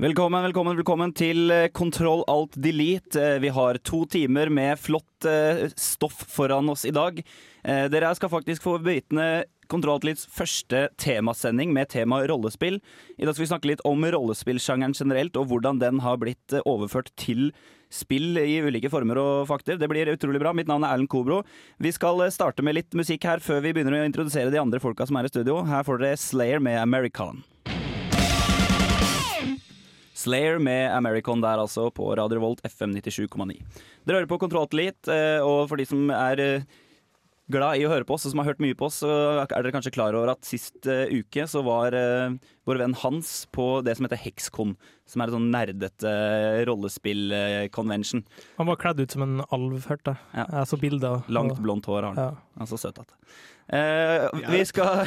Velkommen, velkommen, velkommen til eh, Kontroll alt delete. Eh, Vi har to timer med flott eh, stoff foran oss i dag. Dere skal faktisk få bevitne Kontroll alt deletes første temasending med tema rollespill. I dag skal vi snakke litt om rollespillsjangeren generelt, og hvordan den har blitt overført til spill i ulike former og fakter. Det blir utrolig bra. Mitt navn er Erlend Kobro. Vi skal starte med litt musikk her før vi begynner å introdusere de andre folka som er i studio. Her får dere Slayer med American. Slayer med American der altså på Radio Revolt FM 97,9. Dere hører på Kontrolltelit, eh, og for de som er eh, glad i å høre på oss, og som har hørt mye på oss, så er dere kanskje klar over at sist uh, uke så var uh, vår venn Hans på det som heter Hexcon, som er et sånn nerdete rollespill-convention. Han var kledd ut som en alv, hørte jeg. Ja. Jeg så bilder. Langt, og- blondt hår har han. Ja. Han er så søt at Eh, vi, skal,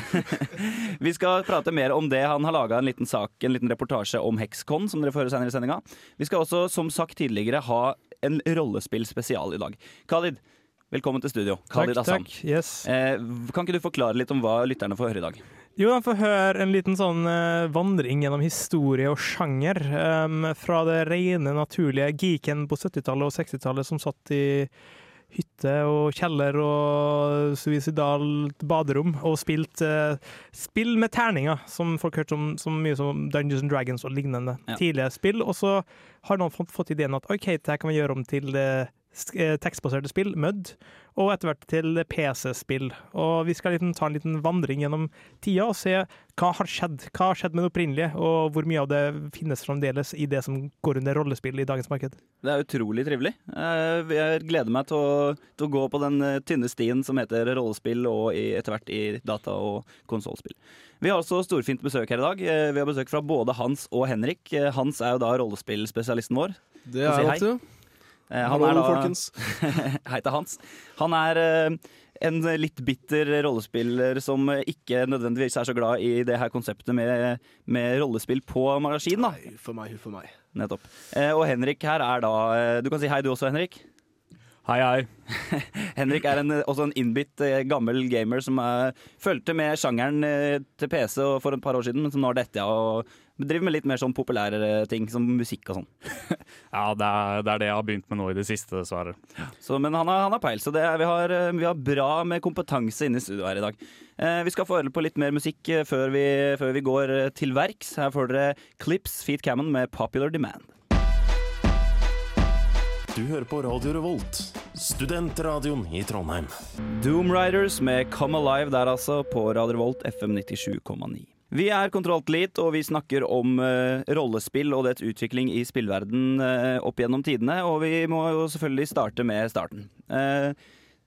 vi skal prate mer om det. Han har laga en liten sak, en liten reportasje om Hexcon, som dere får høre senere i sendinga. Vi skal også, som sagt tidligere, ha en rollespillspesial i dag. Khalid, velkommen til studio. Khalid Takk, takk. Yes. Eh, kan ikke du forklare litt om hva lytterne får høre i dag? Jo, de får høre en liten sånn eh, vandring gjennom historie og sjanger. Um, fra det rene, naturlige geeken på 70-tallet og 60-tallet som satt i hytte og kjeller og suicidalt baderom og spilt eh, spill med terninger, som folk hørte om så mye som Dungeons and Dragons og lignende Ja. tidlige spill. Og så har noen fått, fått ideen at OK, det her kan vi gjøre om til eh, tekstbaserte spill, MUD, og etter hvert til PC-spill. Og vi skal liksom ta en liten vandring gjennom tida og se hva har skjedd. Hva har skjedd med det opprinnelige, og hvor mye av det finnes fremdeles i det som går under rollespill i dagens marked. Det er utrolig trivelig. Eh, Jeg gleder meg til å, til å gå på den eh, tynne stien som heter rollespill, og etter hvert i data- og konsollspill. Vi har også storfint besøk her i dag. Eh, Vi har besøk fra både Hans og Henrik. Eh, Hans er jo da rollespillspesialisten vår. Det er hei. jeg Hallo, er da, folkens. Hei til Hans. Han er eh, en litt bitter rollespiller som eh, ikke nødvendigvis er så glad i det her konseptet med, med rollespill på magasin. da. Nei, Huff a meg, huff a meg. Nettopp. Eh, Og Henrik her er da eh, Du kan si hei du også, Henrik. Hei, hei. Henrik er en, også en innbitt eh, gammel gamer som er, fulgte med sjangeren eh, til PC for et par år siden, men som nå har dette av og driver med litt mer sånn populære ting, som musikk og sånn. Ja, det er, det er det jeg har begynt med nå i det siste, dessverre. Så, men han har, han har peil, så det er, vi, har, eh, vi har bra med kompetanse inne i studio her i dag. Eh, vi skal få høre på litt mer musikk eh, før vi, før vi går eh, til verks. Her får dere Clips Feet Cammon med Popular Demand. Du hører på Radio Revolt, studentradioen i Trondheim. Doom Riders med Come Alive der altså, på Radio Revolt FM 97,9. Vi er Kontrolltelit, og vi snakker om uh, rollespill og dets utvikling i spillverden uh, opp gjennom tidene. Og vi må jo selvfølgelig starte med starten. Uh,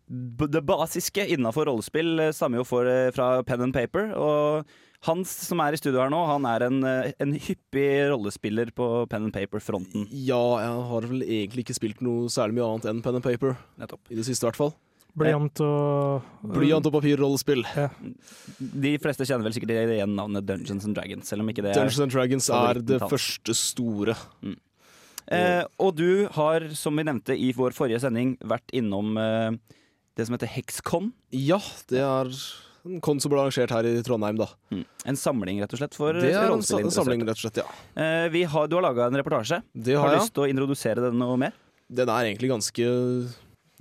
det basiske innafor rollespill stammer jo for, fra pen and paper. Og Hans som er i studio her nå, han er en, en hyppig rollespiller på pen and paper-fronten. Ja, jeg har vel egentlig ikke spilt noe særlig mye annet enn pen and paper. Nettopp. I det siste, i hvert fall. Blyant og Blyant og papirrollespill. Ja. De fleste kjenner vel sikkert igjen navnet Dungeons and Dragons, selv om ikke det er Dungeons and Dragons er det første store. Eh, og du har, som vi nevnte i vår forrige sending, vært innom eh, det som heter Hexcon. Ja, det er en kon som ble arrangert her i Trondheim, da. En samling, rett og slett, for Det er en, sa- en samling, rett og slett, ja. Eh, vi har, du har laga en reportasje. Det Har har du jeg. lyst til å introdusere den noe mer? Den er egentlig ganske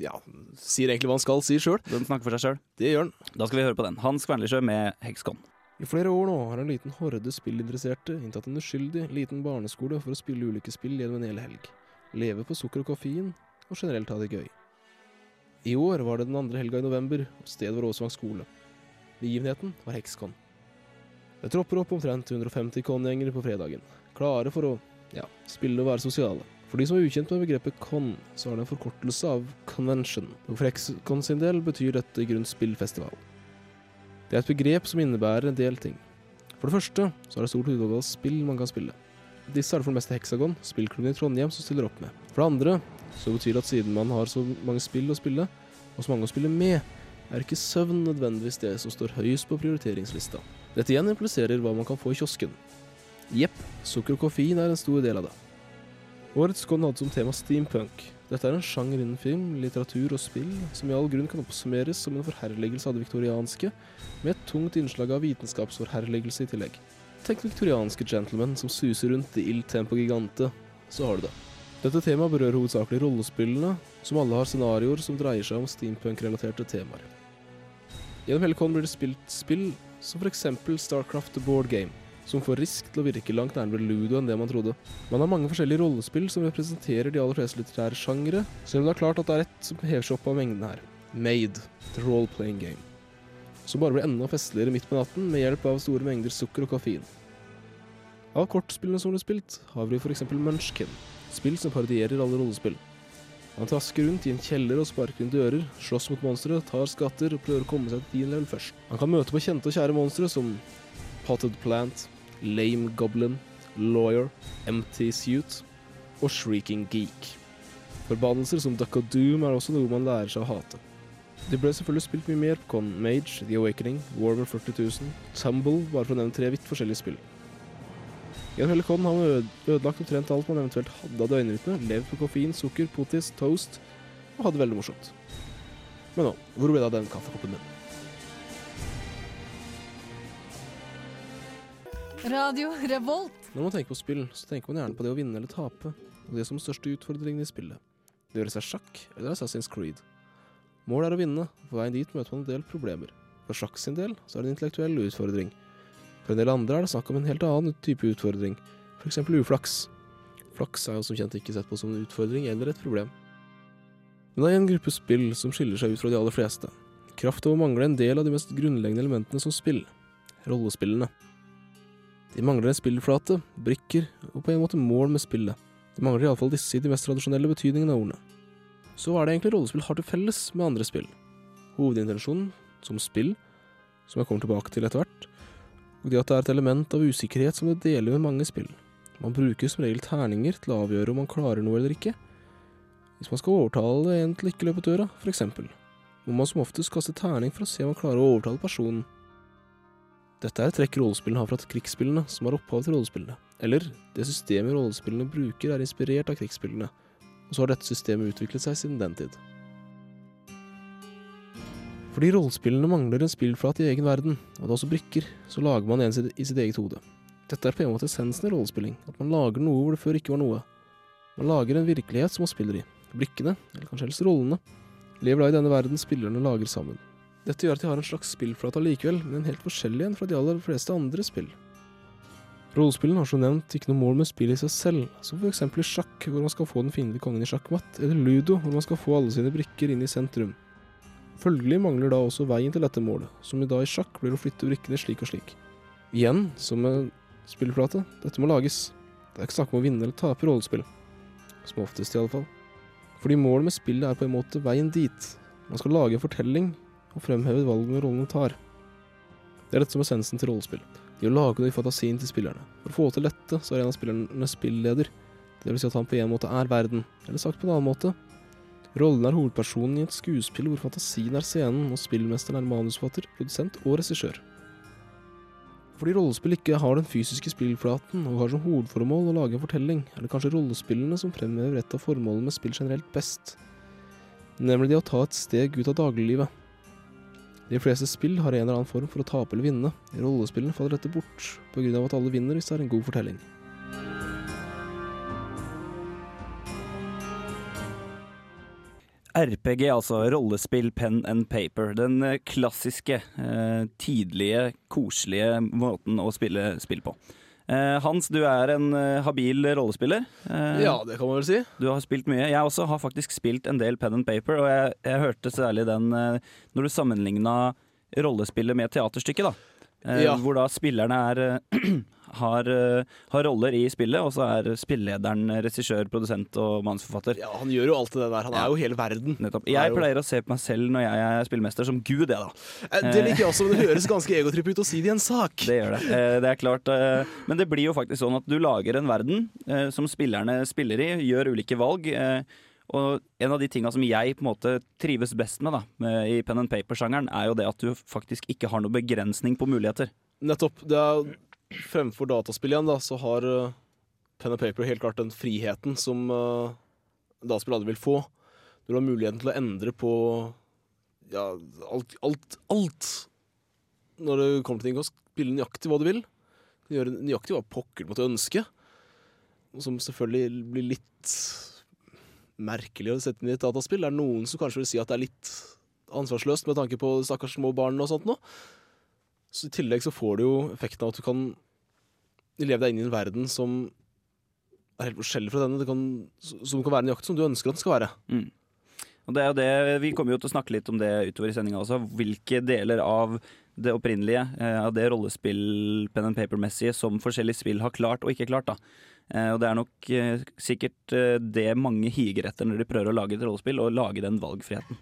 Ja, sier egentlig hva han skal si sjøl. Den snakker for seg sjøl. Det gjør den. Da skal vi høre på den. Hans Kvernlisjø med Hexcon. I flere år nå har en liten horde spillinteresserte inntatt en uskyldig liten barneskole for å spille ulike spill gjennom en hel helg. Leve på sukker og koffein, og generelt ha det gøy. I år var det den andre helga i november, og stedet var Åsvang skole. Begivenheten var Hexcon. Det tropper opp omtrent 150 con-gjengere på fredagen, klare for å, ja, spille og være sosiale. For de som er ukjent med begrepet con, så er det en forkortelse av convention, og for Hexcon sin del betyr dette i grunn spillfestival. Det er et begrep som innebærer en del ting. For det første så er det stort utvalg av spill man kan spille. Disse er det for det meste Hexagon, spillklubben i Trondheim, som stiller opp med. For det andre så betyr det at siden man har så mange spill å spille, og så mange å spille med, er ikke søvn nødvendigvis det som står høyest på prioriteringslista. Dette igjen impliserer hva man kan få i kiosken. Jepp, sukker og koffein er en stor del av det. Årets Skånd hadde som tema steampunk. Dette er en sjanger innen film, litteratur og spill som i all grunn kan oppsummeres som en forherligelse av det viktorianske, med et tungt innslag av vitenskapsforherligelse i tillegg. Tenk viktorianske gentlemen som suser rundt i ildtempo-gigante, så har du det. Dette temaet berører hovedsakelig rollespillene, som alle har scenarioer som dreier seg om steampunk-relaterte temaer. Gjennom hele Con blir det spilt spill som f.eks. Starcraft The Board Game, som får Risk til å virke langt nærmere ludo enn det man trodde. Man har mange forskjellige rollespill som representerer de aller fleste litterære sjangere, selv om det er klart at det er ett som hever seg opp av mengden her. Made, the role-playing game. Som bare blir enda festligere midt på natten med hjelp av store mengder sukker og kaffein. Av kortspillene som ble spilt, har vi f.eks. Munchkin, spill som parodierer alle rollespill. Han trasker rundt i en kjeller og sparker inn dører, slåss mot monstre, tar skatter og prøver å komme seg til din level først. Han kan møte på kjente og kjære monstre som Potted Plant, Lame Goblin, Lawyer, Empty Suit og Shrieking Geek. Forbannelser som Duck og Doom er også noe man lærer seg å hate. Det ble selvfølgelig spilt mye mer på Con Mage, The Awakening, Warmer 40.000, Tumble, bare for å nevne tre vidt forskjellige spill. Gjennom hele Con har man øde- ødelagt omtrent alt man eventuelt hadde av døgnrytme, levd på koffein, sukker, potis, toast, og hadde det veldig morsomt. Men nå, hvor ble det av den kaffekoppen min? Radio Revolt. Når man tenker på spill, så tenker man gjerne på det å vinne eller tape, og det som største utfordringen i spillet. Det gjør seg sjakk eller Assassin's Creed. Målet er å vinne, på veien dit møter man en del problemer. For sjakk sin del så er det en intellektuell utfordring. For en del andre er det snakk om en helt annen type utfordring, f.eks. uflaks. Flaks er jo som kjent ikke sett på som en utfordring eller et problem. Men det er en gruppe spill som skiller seg ut fra de aller fleste. Kraft over å mangle en del av de mest grunnleggende elementene som spill. Rollespillene. De mangler en spillflate, brikker og på en måte mål med spillet. De mangler iallfall disse i de mest tradisjonelle betydningene av ordene. Så hva er det egentlig rollespill har til felles med andre spill? Hovedintensjonen, som spill, som jeg kommer tilbake til etter hvert, og det at det er et element av usikkerhet som det deler med mange spill. Man bruker som regel terninger til å avgjøre om man klarer noe eller ikke. Hvis man skal overtale en til ikke løpe døra, eksempel, må man som oftest kaste terning for å se om man klarer å overtale personen. Dette er et trekk rollespillene har fra krigsspillene, som har opphav til rollespillene. Eller, det systemet rollespillene bruker er inspirert av krigsspillene, og så har dette systemet utviklet seg siden den tid. Fordi rollespillene mangler en spillflate i egen verden, og det er også brikker, så lager man en i sitt eget hode. Dette er på en måte essensen i rollespilling, at man lager noe hvor det før ikke var noe. Man lager en virkelighet som man spiller i. Brikkene, eller kanskje helst rollene, lever da i denne verden spillerne lager sammen. Dette gjør at de har en slags spillflate allikevel, men en helt forskjellig en fra de aller fleste andre spill. Rollespillene har som nevnt ikke noe mål med spillet i seg selv, som eksempel i sjakk, hvor man skal få den fiendtlige kongen i sjakkmatt, eller ludo, hvor man skal få alle sine brikker inn i sentrum. Følgelig mangler da også veien til dette målet, som i dag i sjakk blir å flytte brikkene slik og slik. Igjen, som med spillflate, dette må lages. Det er ikke snakk om å vinne eller tape rollespill. Som oftest, i alle fall. Fordi målet med spillet er på en måte veien dit. Man skal lage en fortelling og fremhevet valgene rollene tar. Det er dette som er essensen til rollespill. De å lage noe i fantasien til spillerne. For å få til dette, så er en av spillerne spilleder. Det vil si at han på en måte er verden. Eller sagt på en annen måte. Rollen er hovedpersonen i et skuespill hvor fantasien er scenen, og spillmesteren er manusforfatter, produsent og regissør. Fordi rollespill ikke har den fysiske spillflaten og har som hovedformål å lage en fortelling, er det kanskje rollespillene som fremhever et av formålene med spill generelt best, nemlig det å ta et steg ut av dagliglivet. De fleste spill har en eller annen form for å tape eller vinne. I rollespillene faller dette bort, av at alle vinner hvis det er en god fortelling. RPG, altså rollespill, pen and paper. Den eh, klassiske, eh, tidlige, koselige måten å spille spill på. Eh, Hans, du er en eh, habil rollespiller. Eh, Ja, det kan man vel si. Du har spilt mye. Jeg også har faktisk spilt en del pen and paper, og jeg, jeg hørte særlig den når du sammenligna rollespillet med teaterstykket, da. Eh, Ja. Hvor da spillerne er eh, har, eh, har roller i spillet, og så er spillelederen regissør, produsent og manusforfatter. Ja, Han gjør jo alt det der. Han er jo hele verden. Nettopp. Jeg pleier jo- å se på meg selv når jeg er spillmester som gud, jeg, da. Det liker jeg også, men det høres ganske egotripp ut å si det i en sak. Det gjør det. Det er klart. Men det blir jo faktisk sånn at du lager en verden som spillerne spiller i, gjør ulike valg. Og en av de tinga som jeg på en måte trives best med da, med i pen and paper-sjangeren, er jo det at du faktisk ikke har noe begrensning på muligheter. Nettopp. Det er Fremfor dataspill igjen, da, så har uh, Pen and Paper helt klart den friheten som uh, dataspill aldri vil få. Du har muligheten til å endre på ja, alt, alt, alt når det kommer til ting. å spille nøyaktig hva du vil. Gjøre nøyaktig hva pokker du måtte ønske. Som selvfølgelig blir litt merkelig å sette inn i et dataspill. Det er noen som kanskje vil si at det er litt ansvarsløst med tanke på stakkars små barn og sånt nå. Så I tillegg så får du jo effekten av at du kan leve deg inn i en verden som er helt forskjellig fra denne. Kan, som kan være nøyaktig som du ønsker at den skal være. Mm. Og det er jo det, Vi kommer jo til å snakke litt om det utover i sendinga også. Hvilke deler av det opprinnelige, eh, av det rollespill pen and paper-messige som forskjellige spill har klart og ikke klart. da. Eh, Og Det er nok eh, sikkert det mange higer etter når de prøver å lage et rollespill, og lage den valgfriheten.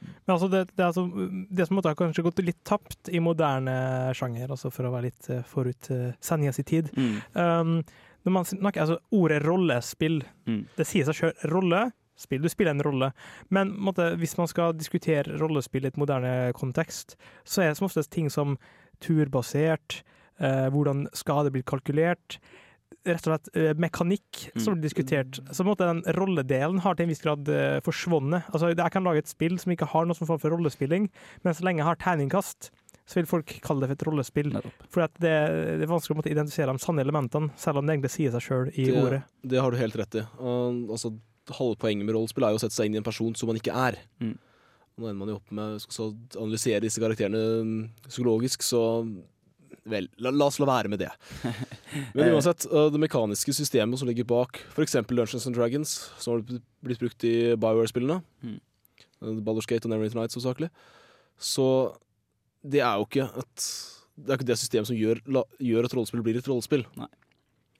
Men altså det, det, er altså, det som måtte ha kanskje gått litt tapt i moderne sjanger, altså for å være litt forut sendinga si tid Mm. um, når man snakker, altså Ordet rollespill, Mm. det sier seg sjøl. Rolle, spill, du spiller en rolle. Men en måte, hvis man skal diskutere rollespill i et moderne kontekst, så er det som oftest ting som turbasert, eh, hvordan skade blir kalkulert, rett og slett eh, mekanikk som blir diskutert. Så på en måte den rolledelen har til en viss grad eh, forsvunnet. Altså, jeg kan lage et spill som ikke har noe som form for rollespilling, men så lenge jeg har terningkast, så vil folk kalle det for et rollespill. For det, det er vanskelig å måtte identifisere de sanne elementene, selv om det egentlig sier seg sjøl i det, ordet. Det har du helt rett i. Og, altså, halve poenget med rollespill er jo å sette seg inn i en person som man ikke er. Mm. Og nå ender man jo opp med å analysere disse karakterene mm, psykologisk, så vel, la, la oss la være med det. Men uansett, uh, det mekaniske systemet som ligger bak f.eks. Dungeons and Dragons, som har blitt- brukt i Bioware-spillene, Mm. uh, Baldur's Gate og Neverwinter Nights hovedsakelig, så det er jo ikke et det er ikke det systemet som gjør, la, gjør at rollespill blir et rollespill.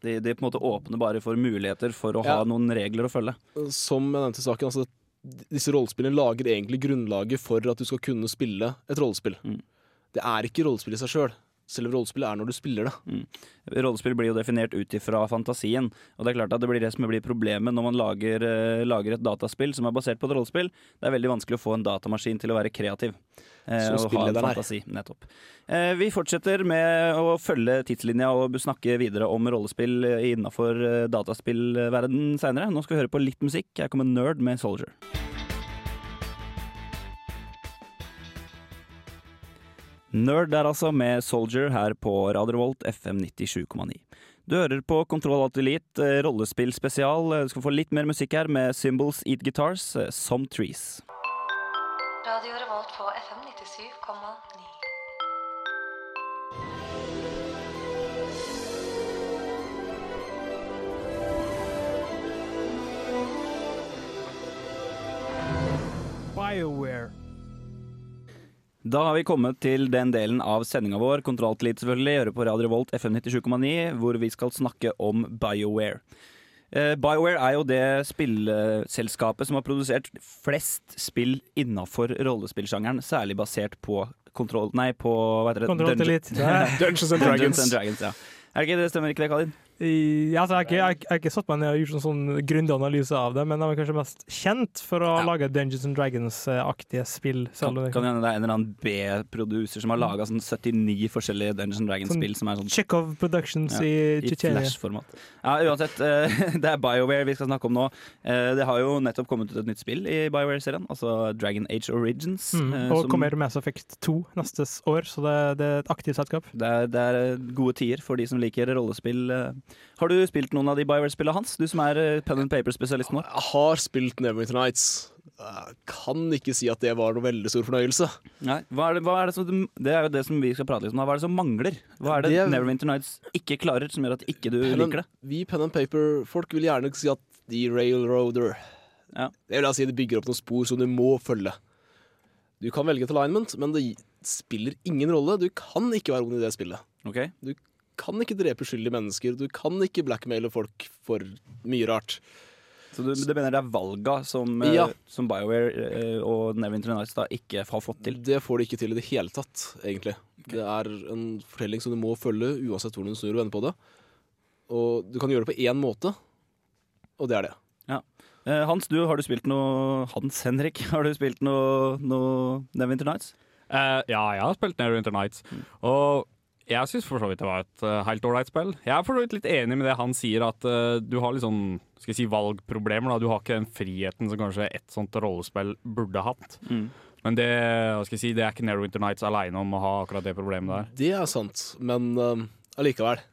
De, de på en måte åpner bare for muligheter for å ha Ja. noen regler å følge. som jeg nevnte i saken, altså, disse rollespillene lager egentlig grunnlaget for at du skal kunne spille et rollespill. Mm. Det er ikke rollespill i seg sjøl. Selve rollespillet er når du spiller det. Mm. Rollespill blir jo definert ut ifra fantasien, og det er klart at det blir det som blir problemet når man lager, uh, lager et dataspill som er basert på et rollespill. Det er veldig vanskelig å få en datamaskin til å være kreativ. Uh, og ha en fantasi, nettopp. Uh, vi fortsetter med å følge tidslinja og snakke videre om rollespill innafor dataspillverden seinere. Nå skal vi høre på litt musikk. Her kommer Nerd med Soldier. Nerd er altså, med Soldier her på RadioVolt FM 97,9. Du hører på Kontroll Alt Elite, eh, rollespill spesial. Eh, Du skal få litt mer musikk her med Symbols Eat Guitars, eh, Some Trees. Radio Revolt på FM 97,9. BioWare. Da har vi kommet til den delen av sendinga vår, Kontrolltillit selvfølgelig, gjøre på Radio Revolt FM 97,9, hvor vi skal snakke om BioWare. Eh, BioWare er jo det spillselskapet som har produsert flest spill innafor rollespillsjangeren, særlig basert på kontroll... Nei, på hva heter det? Kontroll Alt Dungeons and Dragons. Dungeons and Dragons, ja. Er det ikke det stemmer ikke det, Kalin? I, altså, jeg, har ikke, satt meg ned og gjort en sånn grundig analyse av det, men de er kanskje mest kjent for å lage Dungeons and Dragons-aktige spill. Kan, kan hende det er en eller annen B-produser som har laga sånn 79 forskjellige Dungeons and Dragons-spill som er sånn Chekhov Productions Ja, i I Tsjetsjenia. Flash-format. Ja, uansett, eh, det er BioWare vi skal snakke om nå. Eh, Det har jo nettopp kommet ut et nytt spill i BioWare-serien, altså Dragon Age Origins. Mm. eh, Og som- kommer Mass Effect 2 neste år, så det, det er et aktivt selskap. det er, det er gode tider for de som liker rollespill. Har du spilt noen av de BioWare-spillene hans? Du som er eh, pen and paper-spesialisten vår. Jeg har spilt Neverwinter Nights. Jeg kan ikke si at det var noe veldig stor fornøyelse. Nei, hva er det, hva er det, som, det er jo det som vi skal prate litt om. Hva er det som mangler? Hva er det, Det- Neverwinter Nights ikke klarer, som gjør at ikke du Pen liker det? Vi pen and paper-folk vil gjerne si at de railroader. Ja. Det vil jeg si de bygger opp noen spor som du må følge. Du kan velge et alignment, men det spiller ingen rolle. Du kan ikke være ond i det spillet. Ok. Du kan ikke drepe uskyldige mennesker. Du kan ikke blackmaile folk for mye rart. Så du, du mener det er valga som, eh, Ja. som BioWare eh, og Neverwinter Nights da ikke har fått til? Det får de ikke til i det hele tatt, egentlig. Det er en fortelling som du må følge uansett hvordan du snur og vender på det. Og du kan gjøre det på én måte, og det er det. Ja. Eh, Hans, du, har du spilt noe Hans Henrik, har du spilt noe, noe Neverwinter Nights? Uh, ja, jeg har spilt Neverwinter Nights, og jeg syns for så vidt det var et uh, helt ålreit spill. Jeg er for så vidt litt enig med det han sier, at uh, du har litt sånn skal jeg si, valgproblemer. Da. Du har ikke den friheten som kanskje et sånt rollespill burde hatt. Mm. Men det, hva skal jeg si, det er ikke Neverwinter Nights aleine om å ha akkurat det problemet der. Det er sant, men allikevel. allikevel.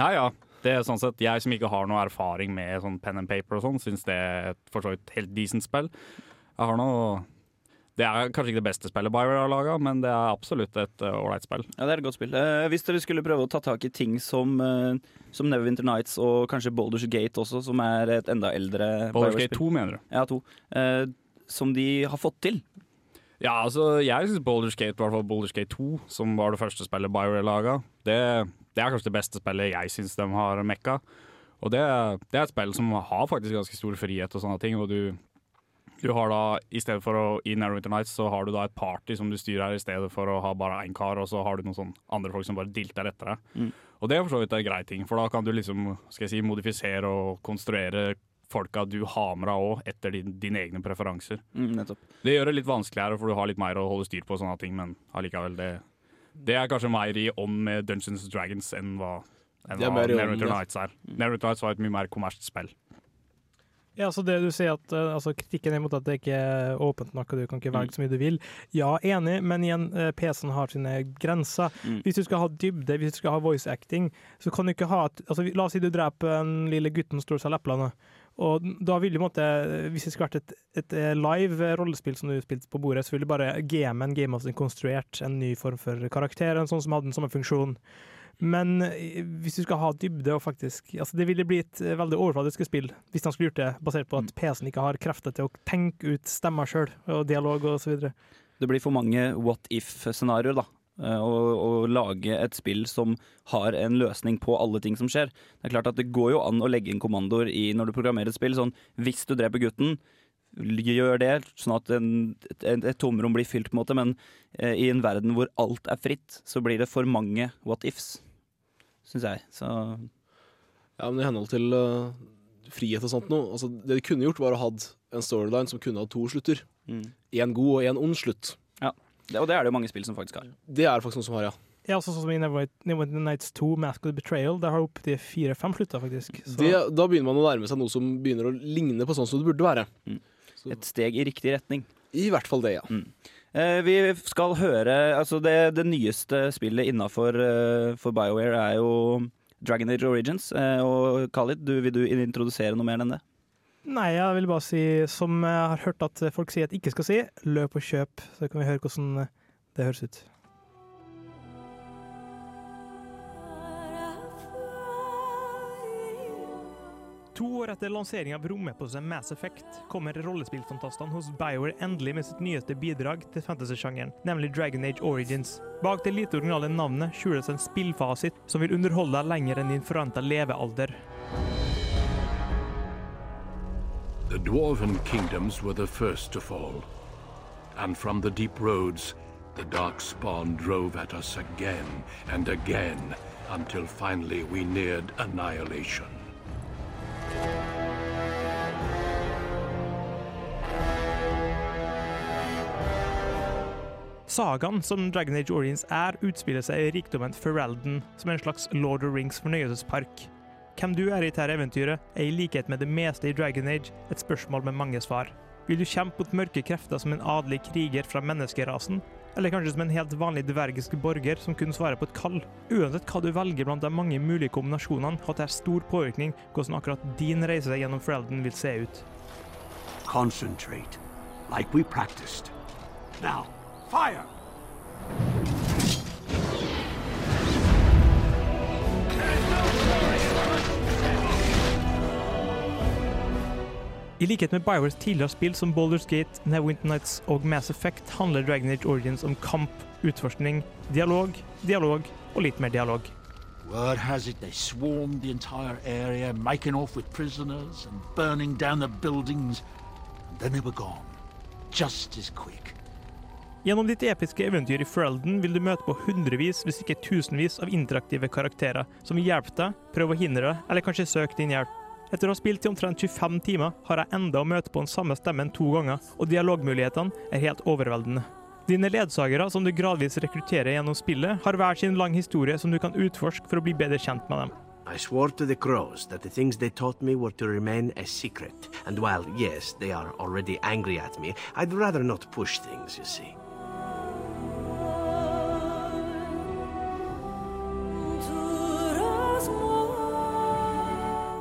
Ja, ja. Det er sånn sett, Jeg som ikke har noe erfaring med sånn pen and paper og sånn, syns det er et for så vidt helt decent spill. Jeg har noe Det er kanskje ikke det beste spillet BioWare har laga, men det er absolutt et ålreit spill. Ja, det er et godt spill. Eh, hvis dere skulle prøve å ta tak i ting som, eh, som Neverwinter Nights og kanskje Boulders Gate også, som er et enda eldre Boulders. Gate 2, mener du? Ja, 2. Eh, som de har fått til. Ja, altså, jeg syns Baldur's Gate, i hvert fall Baldur's Gate 2, som var det første spillet BioWare laga, det, det er kanskje det beste spillet jeg syns de har mekka. Og det, det er et spill som har faktisk ganske stor frihet og sånne ting. Og du, du har da, i stedet for å i Neverwinter Nights, så har du da et party som du styrer her, i stedet for å ha bare én kar, og så har du noen sånn andre folk som bare dilter etter deg. Mm. Og det er for så vidt en grei ting, for da kan du liksom, skal jeg si, modifisere og konstruere folka du har med deg òg, etter din, dine egne preferanser. Mm. Det gjør det litt vanskeligere, for du har litt mer å holde styr på og sånne ting, men allikevel, det, det er kanskje mer i om med Dungeons and Dragons enn hva, enn hva ja. Nights er. Neverwinter Nights var et mye mer kommersielt spill. Ja, så det du sier at eh, altså, Kritikken er mot at det ikke er åpent nok, og du kan ikke velge så mye du vil. Ja, enig, men igjen, eh, PC-en har sine grenser. Mm. Hvis du skal ha dybde, hvis du skal ha voice acting, så kan du ikke ha et, altså, La oss si du dreper den lille gutten som står seg leplene. eplene. Og da vil en måte, Hvis det skulle vært et, et eh, live rollespill som du spilte på bordet, så ville bare gamen Game of the konstruert en ny form for karakter, en sånn som hadde den samme funksjon. Men eh, hvis du skal ha dybde og faktisk altså Det ville blitt et veldig overfladisk spill hvis han skulle gjort det basert på at PC-en ikke har krefter til å tenke ut stemmer sjøl, og dialog og så videre. Det blir for mange what if-scenarioer, da. eh, Å å lage et spill som har en løsning på alle ting som skjer. Det er klart at det går jo an å legge inn kommandoer i når du programmerer et spill. Sånn hvis du dreper gutten, gjør det, sånn at en, et, et tomrom blir fylt, på en måte. Men eh, i en verden hvor alt er fritt, så blir det for mange what ifs, syns jeg. Så Ja, men i henhold til uh, frihet og sånt noe altså, Det de kunne gjort, var å ha en storyline som kunne ha to slutter. mm. God og én ond slutt. det, Og det er det jo mange spill som faktisk har. Det er det faktisk noen som har, ja. Ja, også sånn som i Neverwhite Nights 2, Mask of the Betrayal, der har du opptil fire-fem slutter, faktisk. Så, Det, da begynner man å nærme seg noe som begynner å ligne på sånn som det burde være. Mm. Et steg i riktig retning. I hvert fall det, ja. Eh, vi skal høre Altså, det, det nyeste spillet innafor uh, for BioWare er jo Dragon Age Origins. Eh, og Khalid, du, vil du introdusere noe mer enn det? Nei, jeg vil bare si, som jeg har hørt at folk sier at ikke skal si, løp og kjøp, så kan vi høre hvordan det høres ut. To år etter lanseringa av romeposen Mass Effect kommer rollespillfantastene hos BioWare endelig med sitt nyeste bidrag til fantasy-sjangeren, nemlig Dragon Age Origins. Bak det lite originale navnet skjules en spillfasit som vil underholde deg lenger enn din forventa levealder. The dwarven kingdoms were the first to fall. And from the deep roads, the dark spawn drove at us again and again until finally we neared annihilation. Sagaen som Dragon Age Origins er, utspiller seg i rikdommen Ferelden, som er en slags Lord of Rings fornøyelsespark. Hvem du er i dette eventyret, er i likhet med det meste i Dragon Age et spørsmål med mange svar. Vil du kjempe mot mørke krefter som en adelig kriger fra menneskerasen, eller kanskje som en helt vanlig dvergisk borger som kun svarer på et kall? Uansett hva du velger blant de mange mulige kombinasjonene, har det stor påvirkning hvordan akkurat din reise gjennom Frelden vil se ut. Concentrate, like we practiced. Now, fire! I likhet med Biowares tidligere spill som Baldur's Gate, Neverwinter Nights og Mass Effect handler Dragon Age Origins om kamp, utforskning, dialog, dialog og litt mer dialog. Word has it they swarmed the entire area, making off with prisoners and burning down the buildings. And then they were gone. Just as quick. Gjennom ditt episke eventyr i Ferelden vil du møte på hundrevis, hvis ikke tusenvis, av interaktive karakterer som vil hjelpe deg, prøve å hindre deg, eller kanskje søke din hjelp. Etter å ha spilt i omtrent 25 timer har jeg enda å møte på den samme stemmen to ganger, og dialogmulighetene er helt overveldende. Dine ledsagere, som du gradvis rekrutterer gjennom spillet, har hver sin lang historie som du kan utforske for å bli bedre kjent med dem. I swore to the crows that the things they taught me were to remain a secret. And while, yes, they are already angry at me, I'd rather not push things, you see.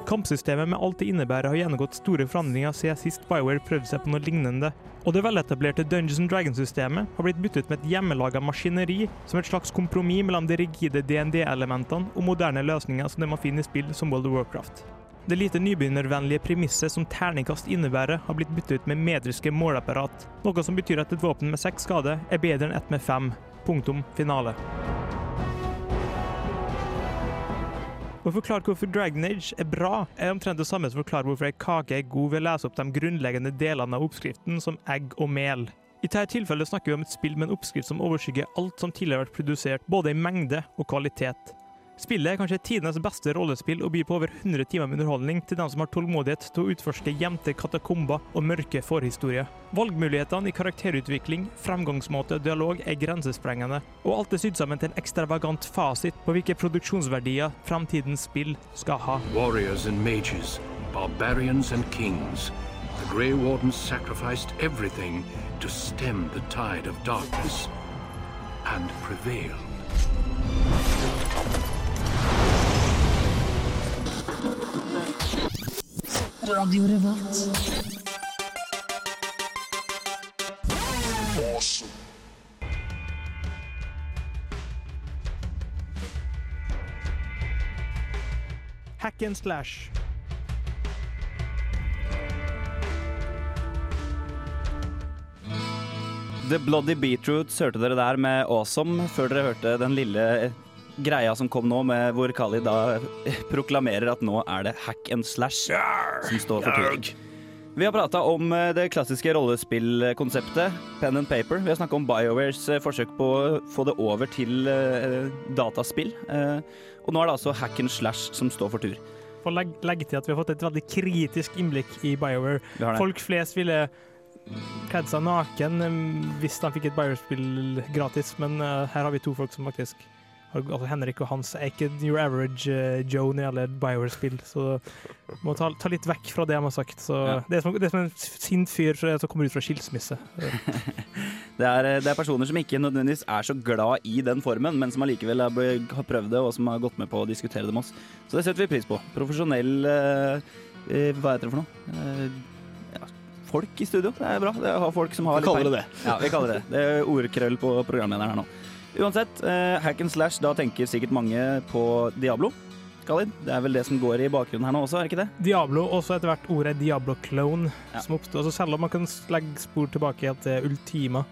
Kampsystemet med alt det innebærer har gjennomgått store forandringer siden sist BioWare prøvde seg på noe lignende. Og det veletablerte Dungeons and Dragons-systemet har blitt byttet med et hjemmelaga maskineri som et slags kompromiss mellom de rigide DND-elementene og moderne løsninger som det man finner i spill som World of Warcraft. Det lite nybegynnervennlige premisset som terningkast innebærer, har blitt byttet ut med medriske måleapparat, noe som betyr at et våpen med seks skade er bedre enn ett med fem. Punktum finale. Å forklare hvorfor Dragon Age er bra, er omtrent det samme som å forklare hvorfor ei kake er god ved å lese opp de grunnleggende delene av oppskriften, som egg og mel. I dette tilfellet snakker vi om et spill med en oppskrift som overskygger alt som tidligere har vært produsert, både i mengde og kvalitet. Spillet er kanskje tidenes beste rollespill og byr på over 100 timer med underholdning til dem som har tålmodighet til å utforske gjemte katakomber og mørke forhistorier. Valgmulighetene i karakterutvikling, fremgangsmåte og dialog er grensesprengende, og alt er sydd sammen til en ekstravagant fasit på hvilke produksjonsverdier fremtidens spill skal ha. Warriors and mages, barbarians and kings. The Grey Warden sacrificed everything to stem the tide of darkness and prevail. Radio Revolt. Hack and slash. The Bloody Beetroots hørte dere der med Awesome, før dere hørte den lille greia som kom nå, med hvor Kali da proklamerer at nå er det hack and slash som står for tur. Vi har prata om eh, det klassiske rollespillkonseptet, pen and paper. Vi har snakka om BioWares eh, forsøk på å få det over til eh, dataspill. Eh, og nå er det altså hack and slash som står for tur. For å legge, legge til at vi har fått et veldig kritisk innblikk i BioWare. Vi har det. Folk flest ville kledd seg naken hvis de fikk et BioWare-spill gratis, men her har vi to folk som faktisk altså Henrik og Hans er ikke your average uh, Joe når det gjelder BioWare-spill, så må ta, ta litt vekk fra det de har sagt. Så Ja. det, er som, det er som en sint fyr som kommer ut fra skilsmisse. Det er, det er personer som ikke nødvendigvis er så glad i den formen, men som allikevel har prøvd det, og som har gått med på å diskutere det med oss. Så det setter vi pris på. Profesjonell uh, eh, Hva heter det for noe? Eh, ja, folk i studio. Det er bra. Det er folk som har Vi litt kaller det det. Ja, vi kaller det det. Det er ordkrøll på programlederen her nå. Uansett, eh, hack and slash, da tenker sikkert mange på Diablo. Khalid, det er vel det som går i bakgrunnen her nå også, er ikke det? Diablo, også etter hvert ordet Diablo-clone, som oppstod. Altså selv om man kan legge spor tilbake til Ultima,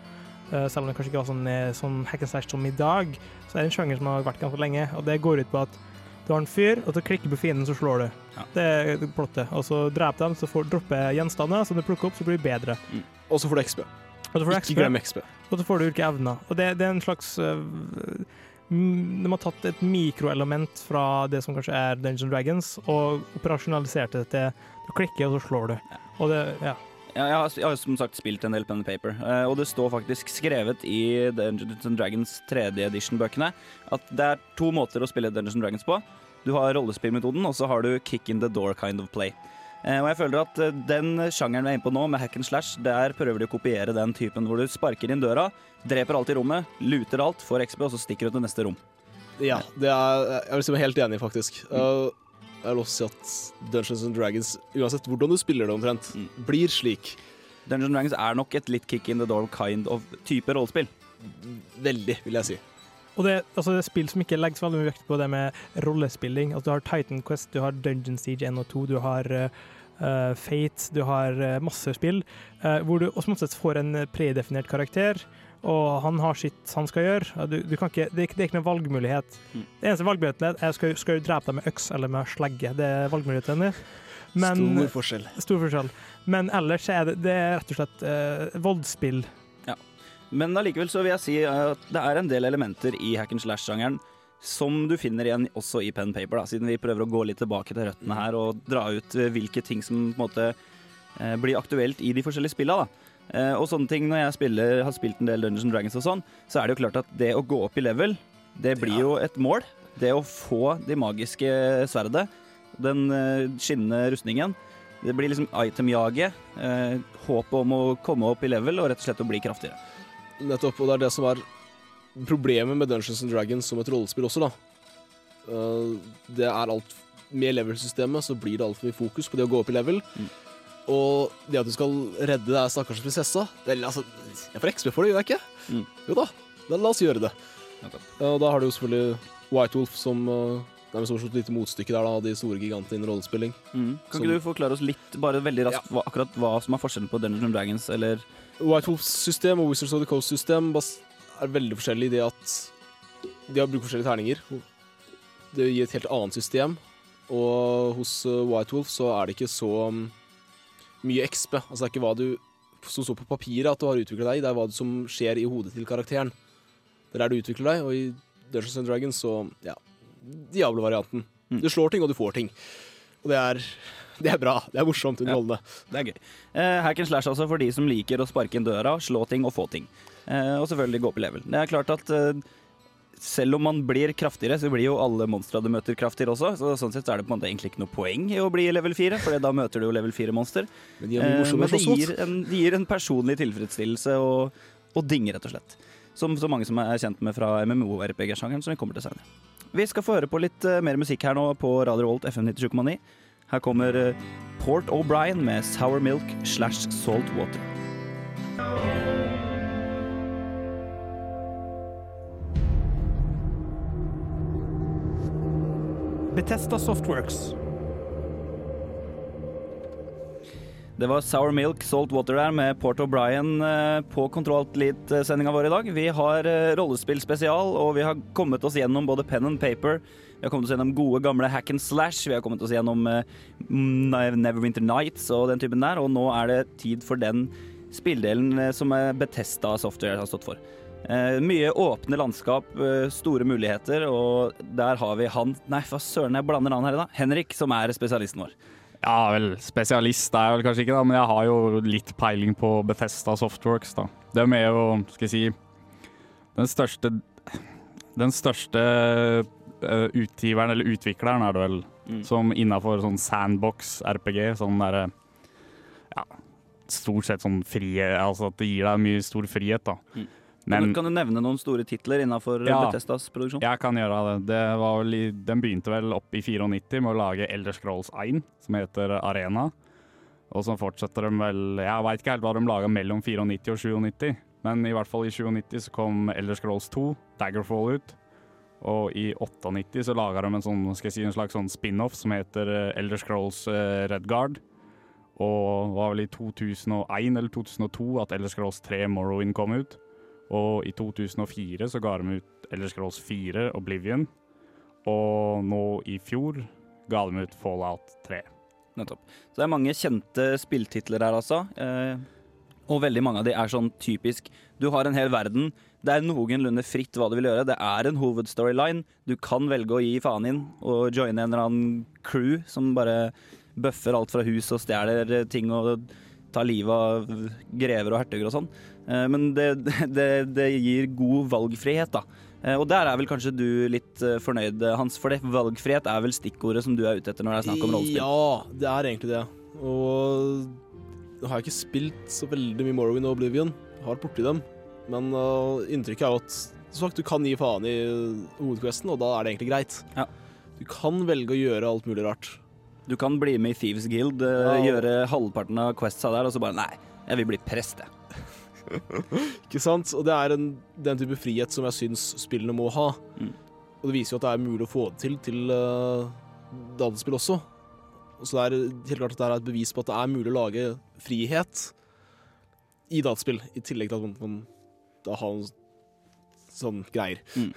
uh, selv om det kanskje ikke var sånn, eh, sånn hack and slash som i dag, så er det en sjanger som har vært ganske lenge, og det går ut på at du har en fyr, og så klikker du på fienden, så slår du. Det er plottet. Og så dreper dem, så får dropper droppe gjenstander som du plukker opp, så blir du bedre. Og så får du XP. Og så får du Ikke glem XP. Og så får du ulike evner. Og det, det er en slags mm, De har tatt et mikroelement fra det som kanskje er Dungeons Dragons, og operasjonalisert det til du klikker, og så slår du. Og det, ja. Ja, jeg, har, jeg har som sagt spilt en del pen and paper, eh, og det står faktisk skrevet i Dungeons and Dragons 3D edition-bøkene at det er to måter å spille Dungeons and Dragons på. Du har rollespillmetoden, og så har du kick in the door kind of play. Eh, Og jeg føler at eh, den sjangeren vi er inne på nå, med hack and slash, der prøver de å kopiere den typen hvor du sparker inn døra, dreper alt i rommet, luter alt, får XP, og så stikker du til neste rom. Ja, det er, jeg vil si meg helt enig, faktisk. Mm. jeg vil også si at Dungeons and Dragons, uansett hvordan du spiller det omtrent, blir slik. Dungeons and Dragons er nok et litt kick in the door kind of type rollespill. Veldig, vil jeg si. Og det, altså det er spill som ikke legger så veldig mye vekt på det med rollespilling. Altså du har Titan Quest, du har Dungeon Siege 1 og 2, du har uh, Fate, du har eh, masse spill, eh, hvor du også måte får en predefinert karakter, og han har sitt han skal gjøre. Du, du kan ikke, det, er, ikke- det er ikke noen valgmulighet. Det eneste valgmuligheten er skal, skal du drepe deg med øks eller med slegge. Det er valgmulighetene. Stor forskjell. Stor forskjell. Men ellers er det, det er rett og slett uh, voldsspill. Ja. Men allikevel så vil jeg si at det er en del elementer i hack and slash-sjangeren som du finner igjen også i pen paper, da, siden vi prøver å gå litt tilbake til røttene her og dra ut eh, hvilke ting som på en måte eh, blir aktuelt i de forskjellige spillene. da. Eh, og sånne ting når jeg spiller, har spilt en del Dungeons Dragons og sånn, så er det jo klart at det å gå opp i level, det blir jo et mål. Det å få de magiske sverdet, den skinnende rustningen, det blir liksom item-jaget. håpet om å komme opp i level og rett og slett å bli kraftigere. Nettopp, og det er det som er problemet med Dungeons and Dragons som et rollespill også, da. Eh, det er alt Med level-systemet så blir det altfor mye fokus på det å gå opp i level. Og det at du skal redde deg stakkars prinsessa Vel, altså, Jeg får XB for det, gjør jeg ikke? Jo da, da, la oss gjøre det. Ja, Og da har du jo selvfølgelig White Wolf som uh, Det er sett et lite motstykke der, da, de store gigantene innen rollespilling. Mm. Kan Som- ikke du forklare oss litt, bare veldig raskt, hva, akkurat hva som er forskjellen på Dungeons and Dragons, eller White Wolfs system og Wizards of the Coast system bas- er veldig forskjellig i det at de har brukt forskjellige terninger. Det gir et helt annet system, og hos uh, White Wolf så er det ikke så um, mye XP. Altså det er ikke hva du som står på papiret at du har utviklet deg, det er hva som skjer i hodet til karakteren. Det er der du utvikler deg, og i Dungeons and Dragons så, ja, Diablo-varianten. Du slår ting, og du får ting. Og det er, det er bra. Det er morsomt underholdende. Det er gøy. Eh, hack and slash altså for de som liker å sparke inn døra, slå ting og få ting. Eh, og selvfølgelig gå opp i level. Det er klart at eh, selv om man blir kraftigere, så blir jo alle monstre du møter kraftigere også. Så sånn sett er det på en måte egentlig ikke noe poeng i å bli level 4, for da møter du jo level 4-monster. Men de eh, men det gir, en, det gir en personlig tilfredsstillelse og, og ding, rett og slett. Som så mange som er kjent med fra MMO-RPG-sjangeren, som vi kommer til senere. Vi skal få høre på litt uh, mer musikk her nå på Radio Volt FM 97,9. Her kommer uh, Port O'Brien med Sour Milk slash Salt Water. Betesta Softworks. Det var Sour Milk, Salt Water der med Port O'Brien eh, på Kontroll Elite-sendinga vår i dag. Vi har rollespill rollespillspesial, og vi har kommet oss gjennom både pen and paper. Vi har kommet oss gjennom gode, gamle hack and slash. Vi har kommet oss gjennom eh, Neverwinter Nights og den typen der. Og nå er det tid for den spilldelen eh, som eh, Betesta Software har stått for. Eh, mye åpne landskap, eh, store muligheter, og der har vi han Nei, hva søren, jeg blander han her i dag. Henrik, som er spesialisten vår. Ja, vel, spesialist er jeg vel kanskje ikke, da, men jeg har jo litt peiling på Bethesda Softworks. da. De er jo, skal jeg si, den største Den største uh, utgiveren, eller utvikleren, er det vel, Mm. som innafor sånn sandbox-RPG, sånn derre Ja, stort sett sånn frie Altså at det gir deg mye stor frihet, da. Mm. Men kan, du, nevne noen store titler innafor Ja. Bethesdas produksjon? jeg kan gjøre det. det var vel den begynte vel opp i 94 med å lage Elder Scrolls 1, som heter Arena. Og så fortsetter de vel Jeg veit ikke helt hva de laga mellom 94 og 97, men i hvert fall i 97 så kom Elder Scrolls 2, Daggerfall, ut. Og i 98 så laga de en, sånn, si, en slags sånn spin-off som heter eh, Elder Scrolls eh, Redguard. Og det var vel i 2001 eller 2002 at Elder Scrolls 3 Morrowind kom ut. Og i 2004 så ga de ut Elder Scrolls 4 Oblivion. Og nå i fjor ga de ut Fallout 3. Nettopp. Så det er mange kjente spilltitler her, altså. Eh, og veldig mange av de er sånn typisk Du har en hel verden. Det er noenlunde fritt hva du vil gjøre. Det er en hovedstoryline. Du kan velge å gi faen inn og joine en eller annen crew som bare bøffer alt fra hus og stjeler ting og tar livet av grever og hertuger og sånn. Eh, Men det, det, det gir god valgfrihet, da. Eh, Og der er vel kanskje du litt eh, fornøyd, Hans, for det valgfrihet er vel stikkordet som du er ute etter når det er snakk om rollespill? Ja, det er egentlig det. Og nå har jeg ikke spilt så veldig mye Morrowind og Oblivion. Jeg har borti dem. Men uh, inntrykket er jo at som sagt, du kan gi faen i hovedquesten, og da er det egentlig greit. Du kan velge å gjøre alt mulig rart. Du kan bli med i Thieves Guild, Ja. gjøre halvparten av questsa der, og så bare nei, jeg vil bli prest, jeg. Ikke sant? Og det er en, den type frihet som jeg syns spillene må ha. Mm. Og det viser jo at det er mulig å få det til til uh, dataspill også. Så det er helt klart at det er et bevis på at det er mulig å lage frihet i dataspill, i tillegg til at man, da har noen sånne greier. Mm.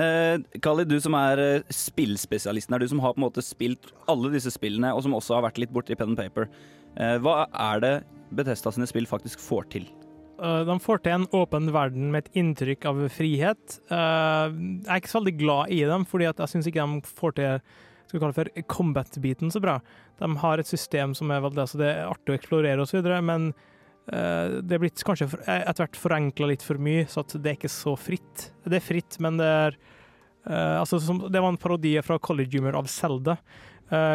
Eh, Kali, du som er eh, spillspesialisten her, du som har på en måte spilt alle disse spillene, og som også har vært litt borti pen and paper. Eh, hva er det Bethesda sine spill faktisk får til? Uh, De får til en åpen verden med et inntrykk av frihet. Uh, Jeg er ikke så veldig glad i dem, fordi jeg syns ikke de får til skal vi kalle det for combat-biten så bra. De har et system som er veldig, altså det er artig å eksplorere osv., men uh, det er blitt kanskje etter hvert forenkla litt for mye, så at det er ikke så fritt. Det er fritt, men det er altså, som, Det var en parodi fra College Humor av Zelda,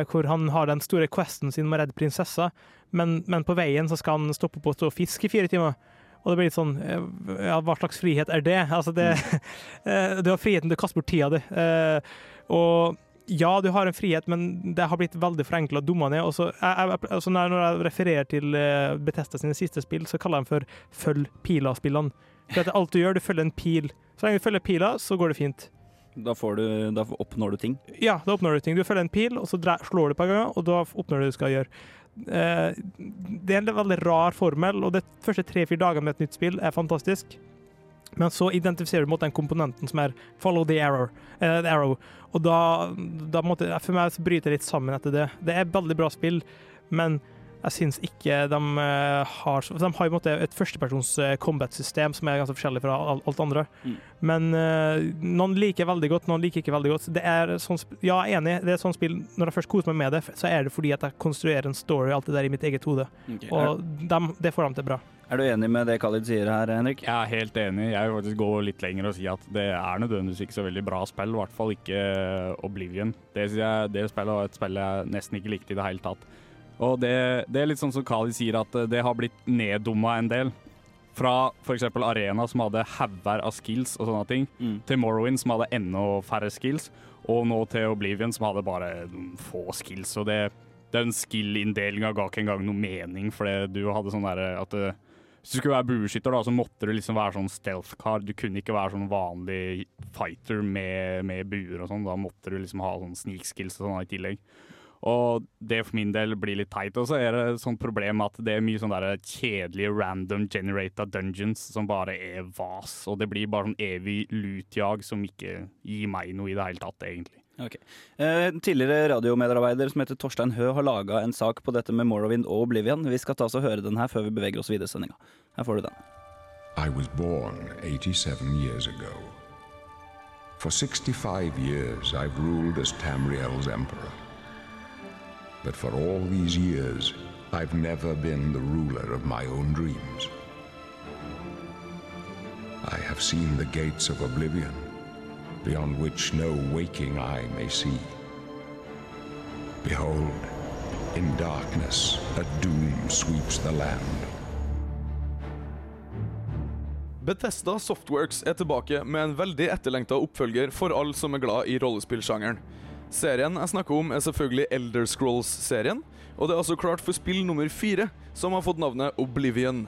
hvor han har den store questen sin med å redde prinsessa, men, men på veien så skal han stoppe på å stå fiske i fire timer. Og det blir litt sånn eh, Ja, hva slags frihet er det? Altså, det mm. Du har friheten til å kaste bort tida di. Eh, Og ja, du har en frihet, men det har blitt veldig forenkla dumma ned. Og jeg, jeg, altså når jeg refererer til Betesta sine siste spill, så kaller jeg dem for følg pila-spillene. For at alt du gjør, du følger en pil. Så lenge du følger pila, så går det fint. Da, får du, da oppnår du ting. Ja, da oppnår du ting. Du følger en pil, og så slår du på en gang, og da oppnår du det du skal gjøre. Eh, det er en veldig rar formel, og de første tre-fire dagene med et nytt spill er fantastisk. Men så identifiserer du mot den komponenten som er 'follow the arrow'. Uh, the arrow. Og da, da måtte, for meg så bryter det litt sammen etter det. Det er et veldig bra spill, men jeg syns ikke de eh, har De har måte et førstepersons eh, combat-system som er ganske forskjellig fra alt andre. Mm. Men eh, noen liker veldig godt, noen liker ikke veldig godt. Det er sånn, ja, jeg er enig. Det er sånn spill Når jeg først koser meg med det, så er det fordi at jeg konstruerer en story alt det der i mitt eget hode. Okay. Og dem- det får dem til bra. Er du enig med det Khalid sier her, Henrik? Jeg er helt enig. Jeg vil faktisk gå litt lenger og si at det er nødvendigvis ikke så veldig bra spill. I hvert fall ikke Oblivion. Det, jeg, det spillet var et spill jeg nesten ikke likte i det hele tatt. Og det, det er litt sånn som Kali sier, at det har blitt neddumma en del. Fra f.eks. Arena, som hadde hauger av skills og sånne ting, til Morrowind, som hadde enda færre skills, og nå til Oblivion, som hadde bare få skills. Og det, den skill-inndelinga ga ikke engang noe mening, fordi du hadde sånn derre at det, hvis du skulle være bueskytter, da, så måtte du liksom være sånn stealth-kar. Du kunne ikke være sånn vanlig fighter med, med buer og sånn. Da måtte du liksom ha sånn sneak-skills og sånn i tillegg. Og det for min del blir litt teit. Og så er det et sånt problem at det er mye sånn der kjedelige random generata dungeons som bare er vas. Og det blir bare sånn evig loot-jag som ikke gir meg noe i det hele tatt, egentlig. Okay. Eh, tidligere radiomedarbeider som heter Torstein Hø har laga en sak på dette med Morrowind og Oblivion. Vi skal ta oss og høre den her før vi beveger oss videre i sendinga. Her får du den. I was born 87 years ago. For 65 years, I've ruled as Tamriel's emperor. But for all these years, I've never been the ruler of my own dreams. I have seen the gates of oblivion, beyond which no waking eye may see. Behold, in darkness, a doom sweeps the land. Bethesda Softworks er tilbake med en veldig etterlengta oppfølger for alle som er glad i rollespillsjangeren. Serien jeg snakker om, er selvfølgelig Elder Scrolls-serien, og det er altså klart for spill nummer fire, som har fått navnet Oblivion.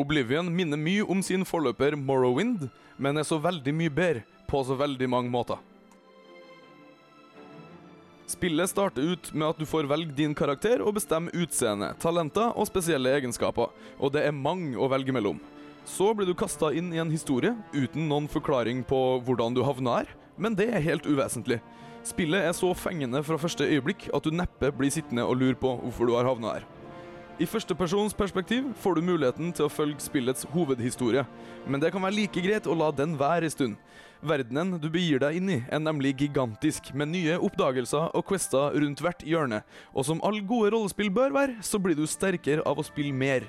Oblivion minner mye om sin forløper Morrowind, men er så veldig mye bedre på så veldig mange måter. Spillet starter ut med at du får velge din karakter og bestemme utseende, talenter og spesielle egenskaper, og det er mange å velge mellom. Så blir du kasta inn i en historie uten noen forklaring på hvordan du havna her, men det er helt uvesentlig. Spillet er så fengende fra første øyeblikk at du neppe blir sittende og lure på hvorfor du har havna her. I førstepersons perspektiv får du muligheten til å følge spillets hovedhistorie, men det kan være like greit å la den være en stund. Verdenen du begir deg inn i, er nemlig gigantisk, med nye oppdagelser og quester rundt hvert hjørne, og som alle gode rollespill bør være, så blir du sterkere av å spille mer.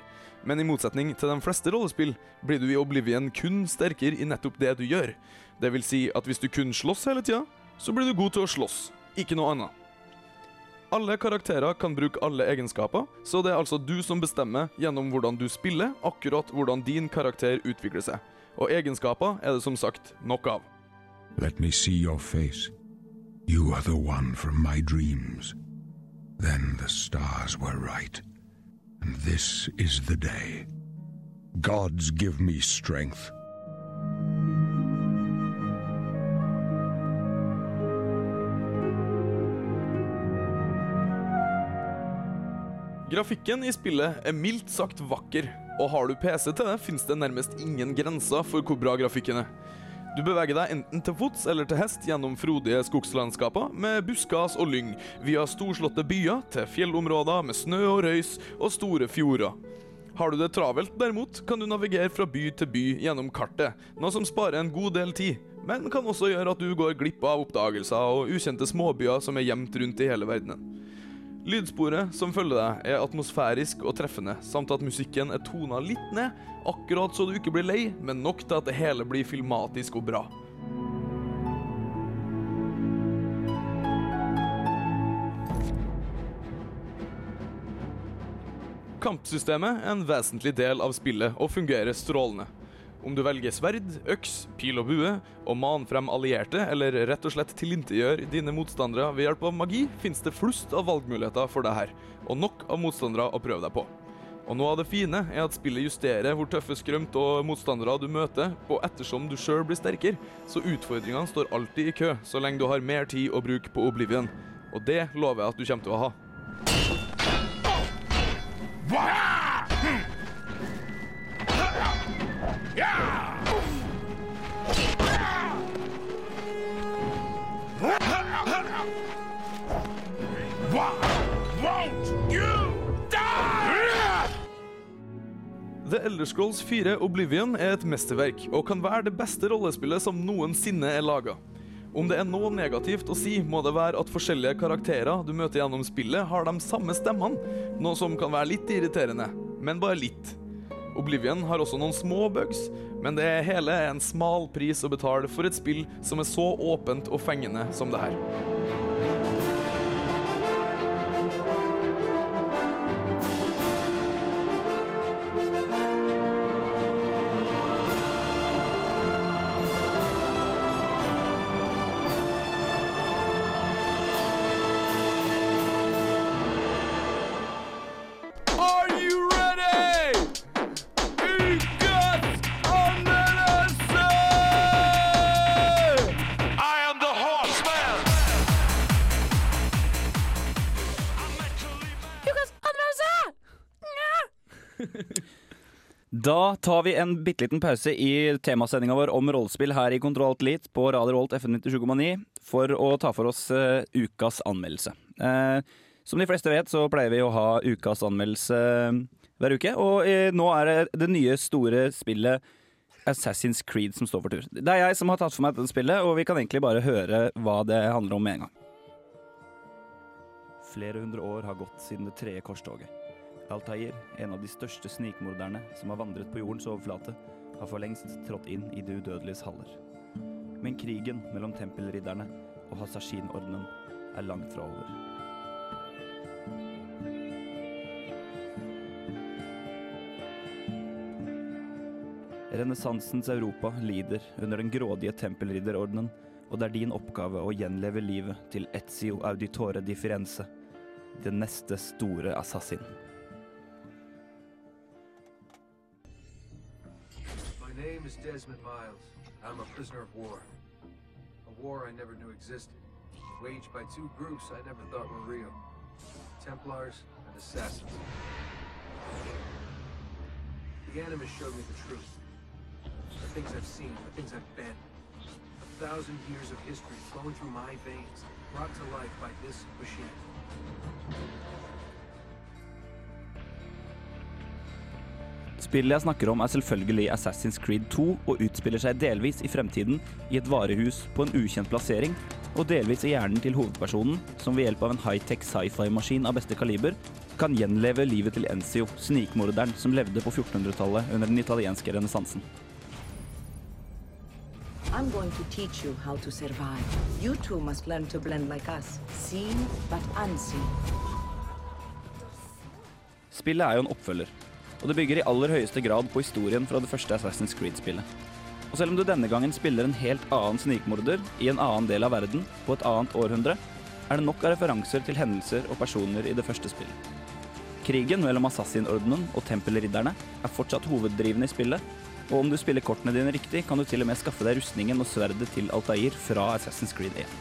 Men i motsetning til de fleste rollespill, blir du i Oblivion kun sterkere i nettopp det du gjør. Det vil si at hvis du kun slåss hele tida, så blir du god til å slåss, ikke noe annet. Alle karakterer kan bruke alle egenskaper, så det er altså du som bestemmer gjennom hvordan du spiller, akkurat hvordan din karakter utvikler seg. Og egenskaper er det som sagt nok av. Let me see your face. You are the one from my dreams. Then the stars were right, and this is the day. Gods give me strength. Grafikken i spillet er mildt sagt vakker, og har du PC til det, finnes det nærmest ingen grenser for hvor bra grafikken er. Du beveger deg enten til fots eller til hest gjennom frodige skogslandskaper med buskas og lyng, via storslåtte byer til fjellområder med snø og røys og store fjorder. Har du det travelt, derimot, kan du navigere fra by til by gjennom kartet, noe som sparer en god del tid, men kan også gjøre at du går glipp av oppdagelser og ukjente småbyer som er gjemt rundt i hele verdenen. Lydsporet som følger deg, er atmosfærisk og treffende, samt at musikken er tona litt ned, akkurat så du ikke blir lei, men nok til at det hele blir filmatisk og bra. Kampsystemet er en vesentlig del av spillet og fungerer strålende. Om du velger sverd, øks, pil og bue, og man frem allierte, eller rett og slett tilintetgjør dine motstandere ved hjelp av magi, finnes det flust av valgmuligheter for deg her, og nok av motstandere å prøve deg på. Og noe av det fine er at spillet justerer hvor tøffe skrømt og motstandere du møter, og ettersom du sjøl blir sterkere, så utfordringene står alltid i kø, så lenge du har mer tid å bruke på Oblivion. Og det lover jeg at du kommer til å ha. The Elder Scrolls 4 Oblivion er et mesterverk, og kan være det beste rollespillet som noensinne er laga. Om det er noe negativt å si, må det være at forskjellige karakterer du møter gjennom spillet, har de samme stemmene, noe som kan være litt irriterende, men bare litt. Oblivion har også noen små bugs, men det hele er en smal pris å betale for et spill som er så åpent og fengende som det her. Da tar vi en bitte liten pause i temasendinga vår om rollespill her i Kontroll Alt Elite på Radio Rolt FN 97,9 for å ta for oss uh, ukas anmeldelse. Uh, som de fleste vet, så pleier vi å ha ukas anmeldelse eh, hver uke. Og uh, nå er det det nye, store spillet Assassin's Creed som står for tur. Det er jeg som har tatt for meg dette spillet, og vi kan egentlig bare høre hva det handler om med en gang. Flere hundre år har gått siden det tredje korstoget. Altair, en av de største snikmorderne som har vandret på jordens overflate, har for lengst trådt inn i det udødeliges haller. Men krigen mellom tempelridderne og Hasashin-ordenen er langt fra over. Renessansens Europa lider under den grådige tempelridderordenen, og det er din oppgave å gjenleve livet til Ezio Auditore di Firenze, den neste store assassin. Name is Desmond Miles. I'm a prisoner of war. A war I never knew existed, waged by two groups I never thought were real Templars and Assassins. The Animus showed me the truth. The things I've seen, the things I've been. A thousand years of history flowing through my veins, brought to life by this machine. Spillet jeg snakker om er selvfølgelig Assassin's Creed 2 og utspiller seg delvis i fremtiden i et varehus på en ukjent plassering, og delvis i hjernen til hovedpersonen, som ved hjelp av en high-tech sci-fi-maskin av beste kaliber kan gjenleve livet til Enzio, snikmorderen som levde på 1400-tallet under den italienske renessansen. I'm going to teach you how to survive. You two must learn to blend like us. Seen, but unseen. Spillet er jo en oppfølger, og det bygger i aller høyeste grad på historien fra det første Assassin's Creed-spillet. Og selv om du denne gangen spiller en helt annen snikmorder i en annen del av verden på et annet århundre, er det nok av referanser til hendelser og personer i det første spillet. Krigen mellom Assassin-ordenen og tempelridderne er fortsatt hoveddrivende i spillet, og om du spiller kortene dine riktig, kan du til og med skaffe deg rustningen og sverdet til Altair fra Assassin's Creed 1.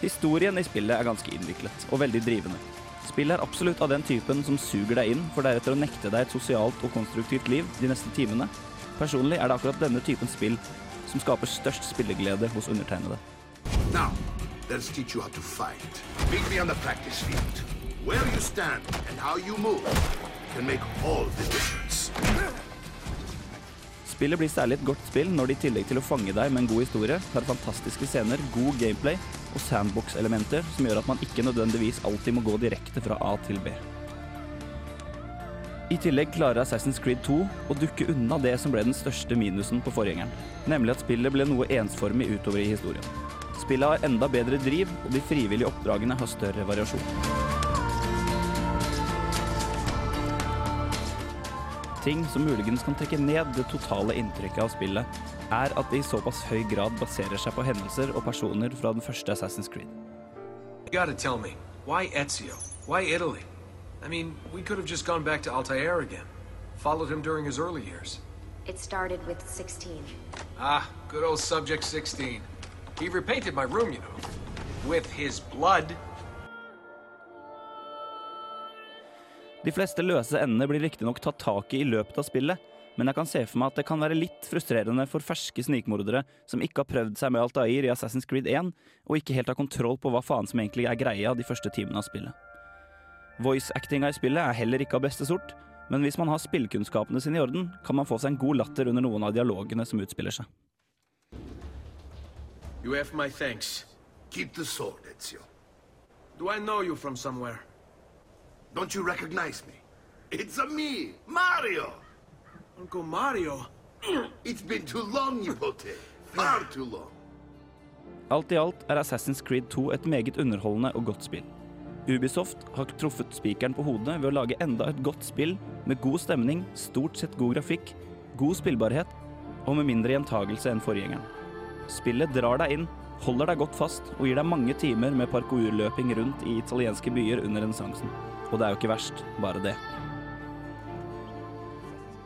Historien i spillet er ganske innviklet og veldig drivende. Spillet er absolutt av den typen som suger deg inn, for deretter å nekte deg et sosialt og konstruktivt liv de neste timene. Personlig er det akkurat denne typen spill som skaper størst spilleglede hos undertegnede. Now, let's teach you how to fight. Meet me on the practice field. Where you stand and how you move can make all the difference. Spillet blir særlig et godt spill når det i tillegg til å fange deg med en god historie, har fantastiske scener, god gameplay og sandbox-elementer som gjør at man ikke nødvendigvis alltid må gå direkte fra A til B. I tillegg klarer Assassin's Creed 2 å dukke unna det som ble den største minusen på forgjengeren, nemlig at spillet ble noe ensformig utover i historien. Spillet har enda bedre driv, og de frivillige oppdragene har større variasjon. Ting som muligens kan trekke ned det totale inntrykket av spillet, er at det i såpass høy grad baserer seg på hendelser og personer fra den første Assassin's Creed. You gotta tell me, why Ezio? Why Italy? I mean, we could have just gone back to Altair again. Followed him during his early years. It started with 16. Ah, good old Subject 16. He repainted my room, you know. With his blood. De fleste løse endene blir riktignok tatt tak i i løpet av spillet, men jeg kan se for meg at det kan være litt frustrerende for ferske snikmordere som ikke har prøvd seg med Altair i Assassin's Creed 1, og ikke helt har kontroll på hva faen som egentlig er greia de første timene av spillet. Voice-actinga i spillet er heller ikke av beste sort, men hvis man har spillkunnskapene sine i orden, kan man få seg en god latter under noen av dialogene som utspiller seg. You have my thanks. Keep the sword, Ezio. Do I know you from somewhere? Don't you recognize me? It's a me, Mario! Uncle Mario? It's been too long, Nipote. Far too long. Alt i alt er Assassin's Creed 2 et meget underholdende og godt spill. Ubisoft har truffet spikeren på hodet ved å lage enda et godt spill med god stemning, stort sett god grafikk, god spillbarhet og med mindre gjentagelse enn forgjengeren. Spillet drar deg inn, holder deg godt fast og gir deg mange timer med parkourløping rundt i italienske byer under renessansen. Og det er jo ikke verst, bare det.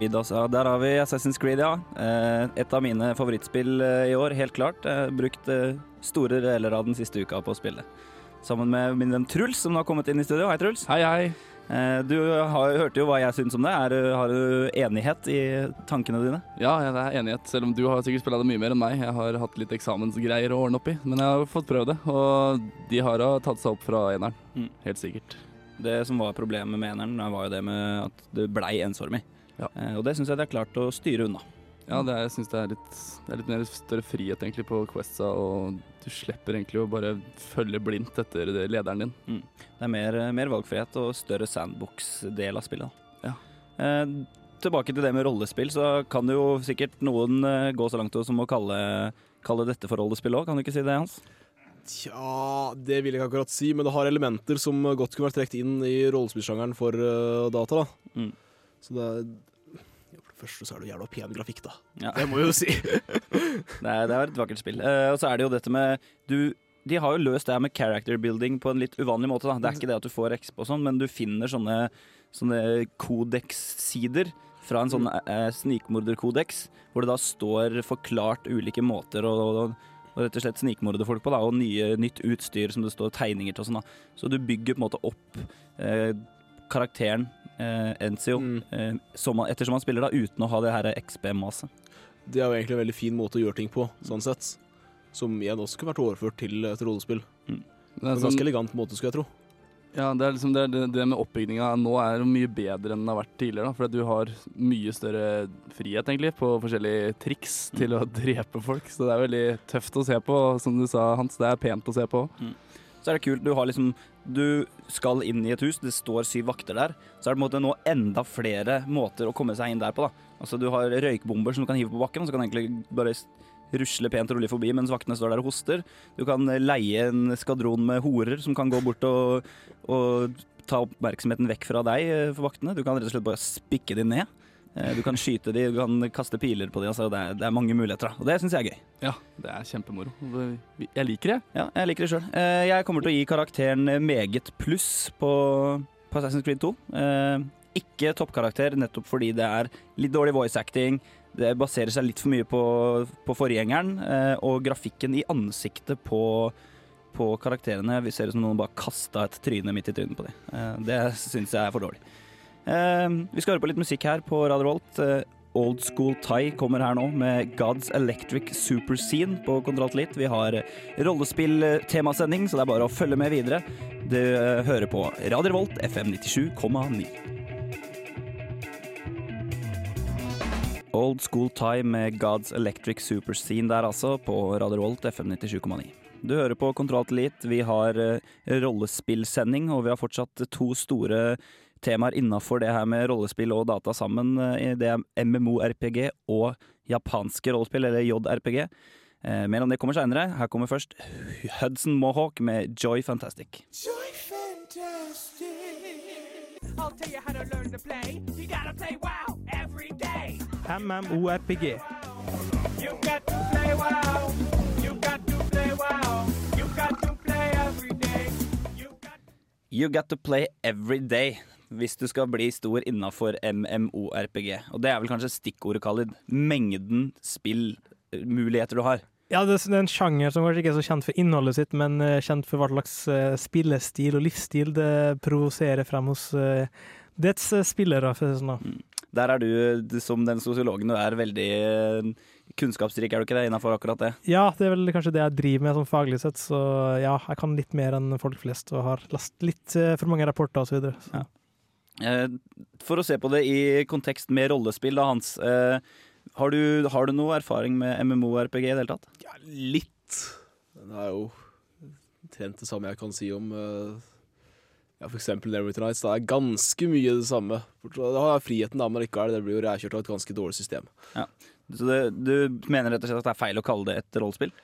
Ja, der har vi Assassin's Creed, ja. Eh, Et av mine favorittspill eh, i år, helt klart. Jeg har brukt eh, store deler av den siste uka på å spille. Sammen med min venn Truls, som nå har kommet inn i studio. Hei, Truls. Hei, hei. Du har, hørte jo hva jeg syns om det. Er, har du enighet i tankene dine? Ja, det er enighet, selv om du har sikkert spilla det mye mer enn meg. Jeg har hatt litt eksamensgreier å ordne opp i, men jeg har fått prøvd det. Og de har tatt seg opp fra eneren, Mm. helt sikkert. Det som var problemet med eneren, var jo det med at det blei ensormig. Eh, Og det syns jeg det er klart å styre unna. Ja, det er, jeg syns det er litt Det er litt mer større frihet egentlig på Questa, og du slipper egentlig å bare følge blindt etter det- lederen din. Mm. Det er mer, mer valgfrihet og større sandbox-del av spillet. Ja. Eh, tilbake til det med rollespill, så kan jo sikkert noen eh, gå så langt som å kalle, kalle dette for rollespill òg, kan du ikke si det, Hans? Tja, det vil jeg ikke akkurat si, men det har elementer som godt kunne vært trukket inn i rollespillsjangeren for uh, data. da. Mm. Så det er første så er det jævla pen grafikk, da. Ja. Det må jeg jo si. Er, det er et vakkert spill. Uh, og så er det jo dette med du, De har jo løst det her med character building på en litt uvanlig måte. da. Det er ikke det at du får exp og sånn, men du finner sånne, sånne kodeks-sider fra en sånn uh, snikmorderkodeks, hvor det da står forklart ulike måter å, å rett og slett snikmorde folk på, da, og nye, nytt utstyr som det står tegninger til og sånn. da. Så du bygger på en måte opp eh, karakteren eh, Enzio eh, som man, ettersom man spiller, da, uten å ha det her XB-maset. Det er jo egentlig en veldig fin måte å gjøre ting på, sånn sett. Som igjen også kunne vært overført til et rollespill. Det er en sånn- ganske elegant måte, skulle jeg tro. Ja, det er liksom det, det, med oppbygninga nå er jo mye bedre enn den har vært tidligere. da, For du har mye større frihet egentlig på forskjellige triks til å drepe folk. Så det er veldig tøft å se på, som du sa Hans. Det er pent å se på. Så er det kult. Du har liksom Du skal inn i et hus, det står syv vakter der. Så er det på en måte nå enda flere måter å komme seg inn der på, da. Altså du har røykbomber som du kan hive på bakken, og så kan du egentlig bare s- rusle pent og rolig forbi mens vaktene står der og hoster. Du kan eh, leie en skadron med horer som kan gå bort og, og ta oppmerksomheten vekk fra deg eh, for vaktene. Du kan rett og slett bare spikke de ned. Eh, Du kan skyte de, du kan kaste piler på de. Altså det, er, det er mange muligheter, da. Og det syns jeg er gøy. Ja, det er kjempemoro. Jeg liker det. Ja, jeg liker det sjøl. Jeg kommer til å gi karakteren meget pluss på på Assassin's Creed 2. Eh, ikke toppkarakter, nettopp fordi det er litt dårlig voice acting. Det baserer seg litt for mye på, på forgjengeren, eh, og grafikken i ansiktet på, på karakterene vi ser ut som noen bare kasta et tryne midt i trynet på dem. Eh, det syns jeg er for dårlig. Eh, vi skal høre på litt musikk her på Radio Volt. Eh, Old School Thai kommer her nå med God's Electric Super Scene på Kontroll Vi har rollespill-temasending, så det er bare å følge med videre. Du eh, hører på Radio Volt FM 97,9. Old School Time med God's Electric Super Scene der altså, på Radio Rolt FM 97,9. Du hører på Kontroll Litt. Vi har eh, rollespillsending, og vi har fortsatt to store temaer innafor det her med rollespill og data sammen. eh, Det er MMO-RPG og japanske rollespill, eller JRPG. Eh, mer om det kommer seinere. Her kommer først Hudson Mohawk med Joy Fantastic. Joy Fantastic. I'll tell you how to learn to play. You gotta play. MMORPG. You got to play WoW. You got to play WoW. You got to play every day. You got to play every day hvis du skal bli stor innafor MMORPG. Og det er vel kanskje stikkordet, Khalid. Mengden spillmuligheter du har. Ja, det er en sjanger som kanskje ikke er så kjent for innholdet sitt, men eh, kjent for hva slags eh, spillestil og livsstil det provoserer frem hos eh, dets eh, spillere. For å si sånn. da. Der er du, som den sosiologen du er, veldig eh, kunnskapsrik, er du ikke det, innafor akkurat det? Ja, det er vel kanskje det jeg driver med sånn faglig sett, så ja, jeg kan litt mer enn folk flest og har lest litt eh, for mange rapporter og så videre. Så. Eh, For å se på det i kontekst med rollespill, da, Hans. eh, Har du, har du noe erfaring med MMO-RPG i det hele tatt? Litt. Det er jo trent det samme jeg kan si om ja, for eksempel Never Nights. Det er ganske mye det samme. Da har jeg friheten, da, men likevel. Det blir jo rævkjørt av et ganske dårlig system. Ja. Så det, du mener rett og slett at det er feil å kalle det et rollespill?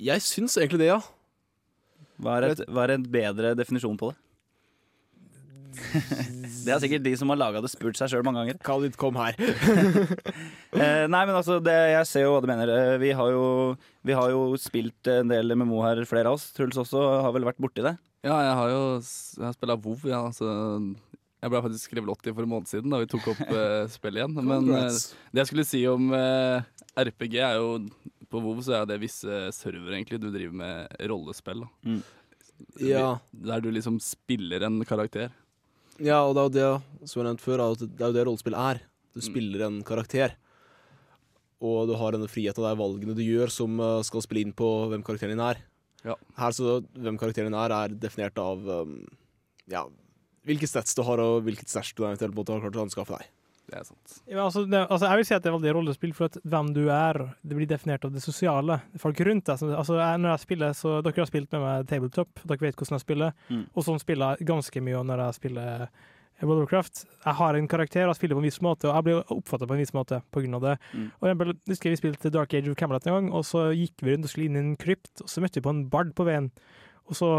Jeg syns egentlig det, ja. Hva er, et, hva er en bedre definisjon på det? det er sikkert de som har laga det, spurt seg sjøl mange ganger. Khalid, kom her. eh, nei, men altså, det, jeg ser jo hva du mener. Eh, Vi har jo, vi har jo spilt en del MMO her, flere av oss. Truls også har vel vært borti det? Ja, jeg har jo jeg har spilla WoW, ja. så jeg ble faktisk skrevet 80 for en måned siden da vi tok opp uh, spillet igjen. Men uh, det jeg skulle si om uh, RPG, er jo På WoW så er det visse servere egentlig du driver med rollespill. Da. Mm. Ja. Der du liksom spiller en karakter. Ja, og det er jo det, som jeg nevnte før, at det er jo det rollespill er. Du spiller en karakter. Og du har denne friheten, og er valgene du gjør som eh, skal spille inn på hvem karakteren din er. Ja. Her så hvem karakteren er, er definert av um, ja, hvilke stats du har, og hvilket stæsj du eventuelt måtte ha klart å anskaffe deg. Det er sant. Ja, altså, det, altså, jeg vil si at det er veldig rollespill, for at hvem du er, det blir definert av det sosiale. Folk rundt deg. Altså, jeg, når jeg spiller, så Dere har spilt med meg tabletop, dere vet hvordan jeg spiller. Mm. Og sånn spiller jeg ganske mye når jeg spiller World of Warcraft. Jeg har en karakter og spiller på en viss måte, og jeg blir oppfatta på en viss måte av det. Mm. Og jeg husker vi spilte Dark Age of Camelot en gang, og så gikk vi rundt og skulle inn i en krypt, og så møtte vi på en bard på veien. Og så,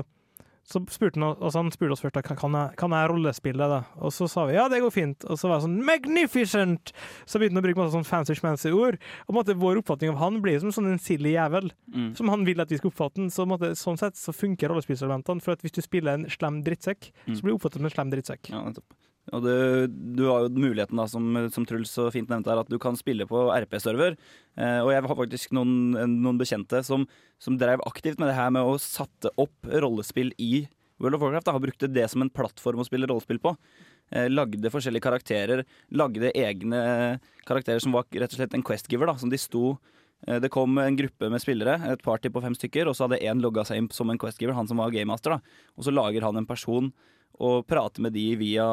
så spurte han, altså han spurte oss først kan jeg, kan jeg rollespille, da. Og så sa vi ja, det går fint. Og så var det sånn magnificent! Så begynte han å bruke masse sånn fancy-schmancy ord. Og måtte, vår oppfatning av han blir som sånn en silly jævel, Mm. som han vil at vi skal oppfatte den. Så måtte, sånn sett så funker rollespillelementene, For at hvis du spiller en slem drittsekk, Mm. så blir du oppfattet som en slem drittsekk. Ja, nettopp. Og du, du har jo muligheten, da, som, som Truls så fint nevnte her, at du kan spille på RP-server. Eh, og jeg har faktisk noen, noen bekjente som, som drev aktivt med det her med å satte opp rollespill i World of Warcraft. Da, har brukte det som en plattform å spille rollespill på. Eh, lagde forskjellige karakterer. Lagde egne karakterer som var rett og slett en questgiver. De eh, det kom en gruppe med spillere, et party på fem stykker, og så hadde én logga seg inn som en Quest-giver, han som var gamemaster. da. Og så lager han en person og prater med de via,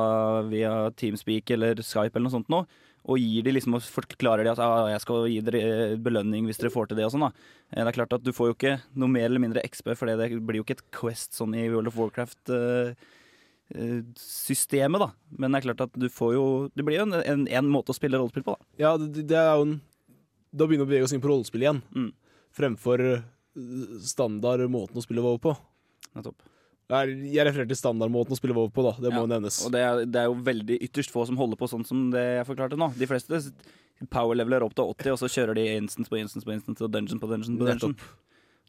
via Teamspeak eller Skype eller noe sånt nå. Og gir de liksom og forklarer de at ah, jeg skal gi dere belønning hvis dere får til det. og sånn da. Eh, Det er klart at Du får jo ikke noe mer eller mindre XP, for det blir jo ikke et Quest sånn i World of Warcraft-systemet. da. Men det er klart at du får jo Det blir jo en, en, en måte å spille rollespill på. da. Ja, det, det er jo en Da begynner vi å bevege oss inn på rollespill igjen. Mm. Fremfor eh, standard måten å spille WoW på. Nettopp. Jeg jeg refererer til standardmåten å spille WoW på, da. Det må Ja, nevnes. Og det er, det er jo veldig ytterst få som holder på sånn som det jeg forklarte nå. De fleste power-leveler opp til 80, og så kjører de instance på instance på instance og dungeon på dungeon på dungeon.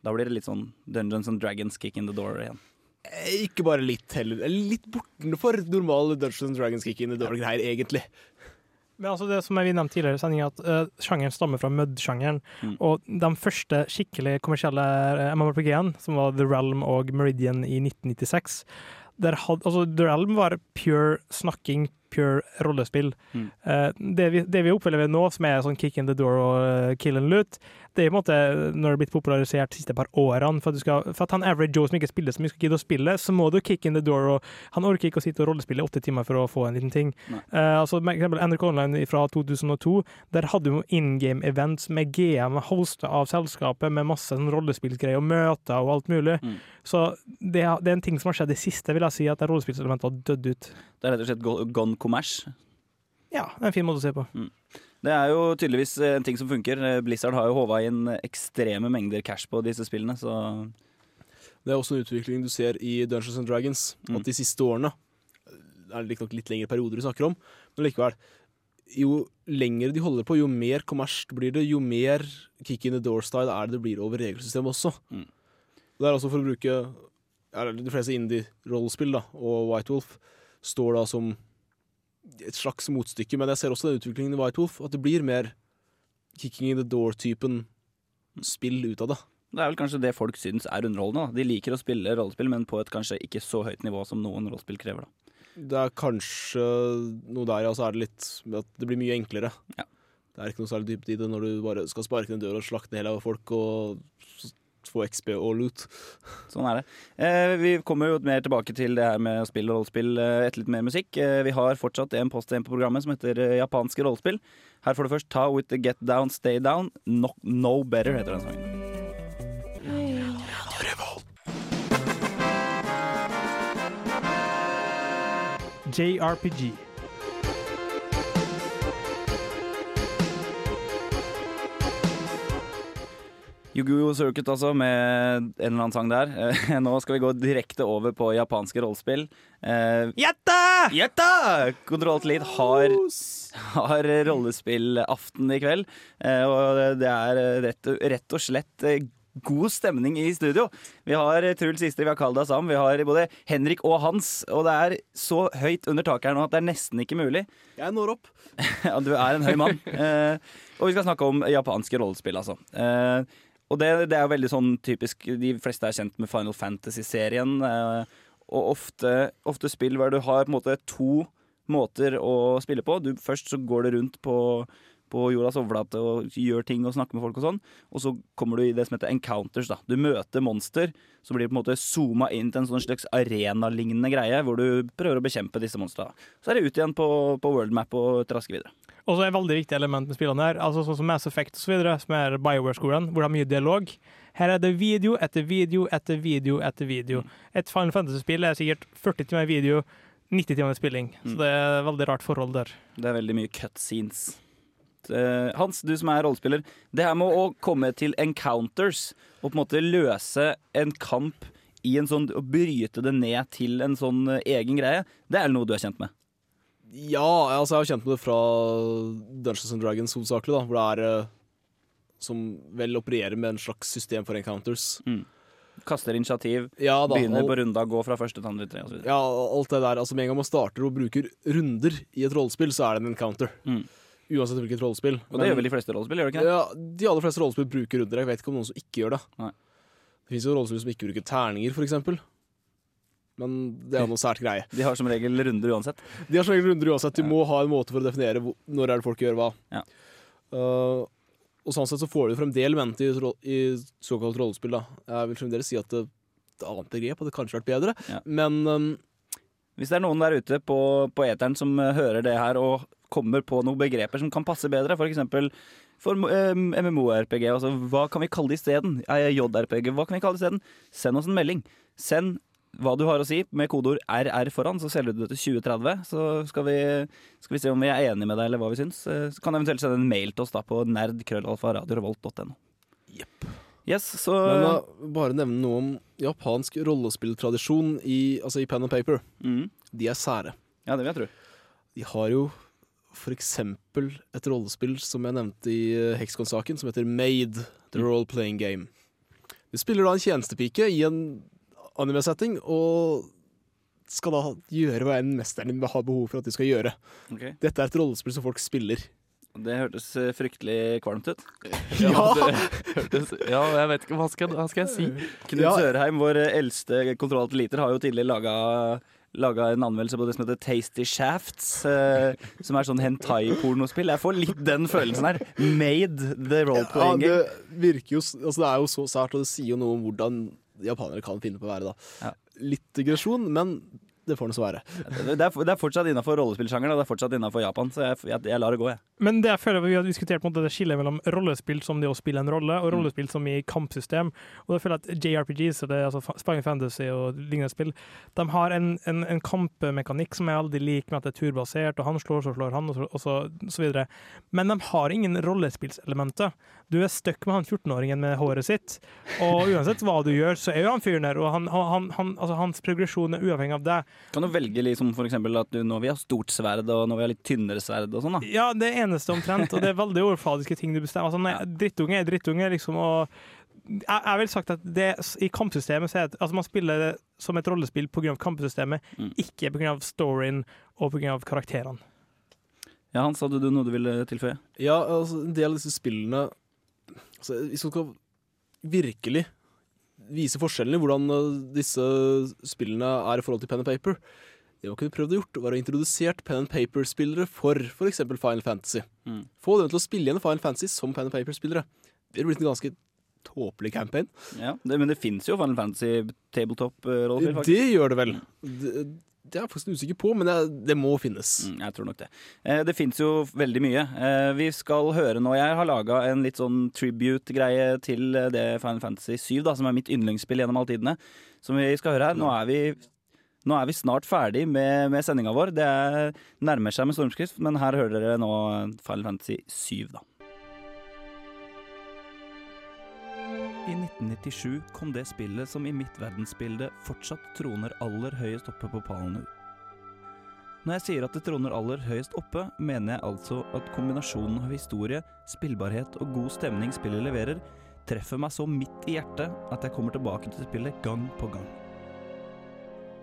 Da blir det litt sånn Dungeons and Dragons kick in the door igjen. Eh, Ikke bare litt heller. Eller Litt bortenfor normale Dungeons and Dragons kick in the door-greier, egentlig. Men altså det som vi nevnte tidligere i sendinga, at uh, sjangeren stammer fra Mud-sjangeren. Og de første skikkelig kommersielle uh, MMORPG-ene, som var The Realm og Meridian i 1996 der had, altså, The Realm var pure snakking, pure rollespill. Mm. Uh, det, vi, det vi opplever nå, som er sånn kick in the door og uh, kill and loot, det er på en måte når det er blitt popularisert de siste par årene. For at, du skal, for at han average Joe som ikke spiller så mye, skal gidde å spille, så må du kick in the door. Og han orker ikke å sitte og rollespille i åtte timer for å få en liten ting. Eh, altså, med eksempel NRK Online fra 2002, der hadde vi in game events med GM hosta av selskapet med masse sånn rollespillgreier og møter og alt mulig. Mm. Så det, det er en ting som har skjedd i siste, vil jeg si, at rollespillselementet har dødd ut. Det er rett og slett gone commerce? Ja, det er en fin måte å se på. Det er jo tydeligvis eh, en ting som funker. Eh, Blizzard har jo håva inn ekstreme mengder cash på disse spillene, så Det er også en utvikling du ser i Dungeons and Dragons. Mm. At de siste årene Det er riktignok litt lengre perioder vi snakker om, men likevel. Jo lenger de holder på, jo mer kommersielt blir det, jo mer kick in the door-style er det det blir over regelsystemet også. Mm. Det er også for å bruke De fleste indie-rollespill og White Wolf står da som et slags motstykke, men jeg ser også den utviklingen i White Wolf, at det blir mer kicking in the door-typen spill ut av det. det er vel kanskje det folk syns er underholdende. Da. De liker å spille rollespill, men på et kanskje ikke så høyt nivå som noen rollespill krever. Da. Det er kanskje noe der, ja, så er det litt at det blir mye enklere. Ja. Det er ikke noe særlig dypt i det når du bare skal sparke ned døra og slakte hele folk og få XP og loot. Sånn er det. Eh, vi kommer jo mer tilbake til det her med spill og rollespill eh, etter litt mer musikk. Eh, vi har fortsatt en post igjen på programmet som heter eh, Japanske rollespill. Her får du først ta With the Get Down, Stay Down. No, no Better heter den sangen. JRPG. Yu-Gi-Oh! Circuit altså, med en eller annen sang der. Nå skal vi gå direkte over på japanske rollespill. Eh, Gjetta! Gjetta! Kontroll Elite har, har rollespillaften i kveld. Eh, og det er rett, rett og slett eh, god stemning i studio. Vi har Truls Sister, vi har Kalda Sam, vi har både Henrik og Hans. Og det er så høyt under taket her nå at det er nesten ikke mulig. Jeg når opp. du er en høy mann. Eh, og vi skal snakke om japanske rollespill, altså. Eh, og det, det er jo veldig sånn typisk De fleste er kjent med Final Fantasy-serien. Eh, og ofte, ofte spill hvor du har på en måte to måter å spille på. Du, først så går du rundt på, på jordas overflate og gjør ting og snakker med folk og sånn. Og så kommer du i det som heter encounters. da. Du møter monster, så blir på en måte zooma inn til en sånn slags arenalignende greie hvor du prøver å bekjempe disse monstrene. Så er det ut igjen på, på world map og traske videre. Og så er et veldig viktig element med spillene her, altså sånn som Mass Effect videre, som er Bioware-skolen, hvor det er mye dialog. Her er det video etter video etter video etter video. Et Final Fantasy-spill er sikkert 40 timer video, 90 timer spilling. Så det er et veldig rart forhold der. Det er veldig mye cutscenes. Eh, Hans, du som er rollespiller. Det her med å komme til encounters og på en måte løse en kamp i en sånn, og bryte det ned til en sånn eh, egen greie, det er noe du er kjent med? Ja, altså jeg har kjent med det fra Dungeons and Dragons hovedsakelig, da, hvor det er eh, som vel opererer med en slags system for encounters. Kaster initiativ, Ja da, begynner alt, på runda, går fra første til andre, tre osv. Ja, alt det der. Altså Med en gang man starter og bruker runder i et rollespill, så er det en encounter. Uansett hvilket rollespill. Og det gjør vel de fleste rollespill, gjør det ikke det? Ja, De aller fleste rollespill bruker runder. Jeg vet ikke om noen som ikke gjør det. Nei. Det fins jo rollespill som ikke bruker terninger, f.eks. Men det er noe sært greie. De har som regel runder uansett. De har som regel runder uansett. Du må ha en måte for å definere hvor, når er det folk gjør hva. Ja. Uh, og sånn sett så får du frem det elementet i, i såkalt rollespill. da. Jeg vil fremdeles si at det, et annet begrep hadde kanskje vært bedre, Ja. men um, Hvis det er noen der ute på, på eteren som eh, hører det her og kommer på noen begreper som kan passe bedre, f.eks. For eh, MMO-RPG, altså, hva kan vi kalle det isteden? Eh, JRPG, hva kan vi kalle det isteden? Send oss en melding. Send hva du har å si med kodeord RR foran, så selger du det til 2030. Så skal vi, skal vi se om vi er enige med deg, eller hva vi syns. Eh, Så kan du eventuelt sende en mail til oss da på nerdkrøllalfa.radiorevolt.no. Yes, så Men da, bare nevne noe om japansk rollespilltradisjon i, altså i pen and paper. Mm. De er sære. Ja, det vil jeg tro. De har jo for eksempel et rollespill som jeg nevnte i eh, Hexcon-saken, som heter Made, The Role Playing Game. Du spiller da en tjenestepike i en anime-setting, og skal da gjøre hva enn mesteren din har behov for at de skal gjøre. Okay. Dette er et rollespill som folk spiller. Det hørtes eh, fryktelig kvalmt ut. Ja! hørtes, ja, jeg vet ikke, hva skal, hva skal jeg si? Knut Ja. Sørheim, vår eldste kontroll liter, har jo tidligere laga Laga en anmeldelse på det som heter Tasty Shafts, eh, som er sånn hentai-pornospill. Jeg får litt den følelsen her. Made the Ja, role-playing det virker jo Altså, det er jo så sært, og det sier jo noe om hvordan japanere kan finne på å være, da. Litt digresjon, men det får nå svare. Det er, det er fortsatt innafor rollespillsjangeren, og det er fortsatt innafor Japan, så jeg, jeg, jeg lar det gå, jeg. Men det jeg føler vi har diskutert på en måte, det skillet mellom rollespill som det å spille en rolle, Mm. og rollespill som i kampsystem. Og jeg føler at JRPGs, og det er altså Spying Fantasy og lignende spill, de har en, en, en kampmekanikk som er veldig lik med at det er turbasert, og han slår, så slår han, og så, og så, så videre. Men de har ingen rollespillselementer. Du er stuck med han 14-åringen med håret sitt, og uansett hva du gjør, så er jo han fyren der, og han, han, han, altså, hans progresjon er uavhengig av det. Kan du velge liksom for eksempel at du, nå vil ha stort sverd, og nå vil ha litt tynnere sverd og sånn, da? Ja, det eneste omtrent, og det er veldig overfladiske ting du bestemmer. Altså, nei, drittunge er drittunge, liksom, og jeg, jeg vil sagt at det, i kampsystemet så er det, altså man spiller det som et rollespill pga. kampsystemet, Mm. ikke pga. storyen og pga. karakterene. Ja, Hans, hadde du noe du ville tilføye? Ja, altså, en del av disse spillene altså, Hvis man skal virkelig vise forskjellene hvordan uh, disse spillene er i forhold til pen and paper Det man kunne prøvd å gjort, var å introdusert pen and paper-spillere for f.eks. Final Fantasy. Mm. Få dem til å spille igjen Final Fantasy som pen and paper-spillere. Det ville blitt en ganske tåpelig campaign. Ja, det, Men det fins jo Final Fantasy tabletop-rollespill, faktisk. Det gjør det vel. Det, det er jeg faktisk usikker på, men det, det må finnes. Mm, jeg tror nok det. Eh, det fins jo veldig mye. Eh, vi skal høre nå Jeg har laga en litt sånn tribute-greie til eh, det Final Fantasy 7, da, som er mitt yndlingsspill gjennom alle tidene. Som vi skal høre her. Nå er vi, nå er vi snart ferdig med, med sendinga vår. Det er, nærmer seg med stormskrift, men her hører dere nå Final Fantasy 7, da. 1997 kom det spillet som i mitt verdensbilde fortsatt troner aller høyest oppe på pallen ut. Når jeg sier at det troner aller høyest oppe, mener jeg altså at kombinasjonen av historie, spillbarhet og god stemning spillet leverer, treffer meg så midt i hjertet at jeg kommer tilbake til spillet gang på gang.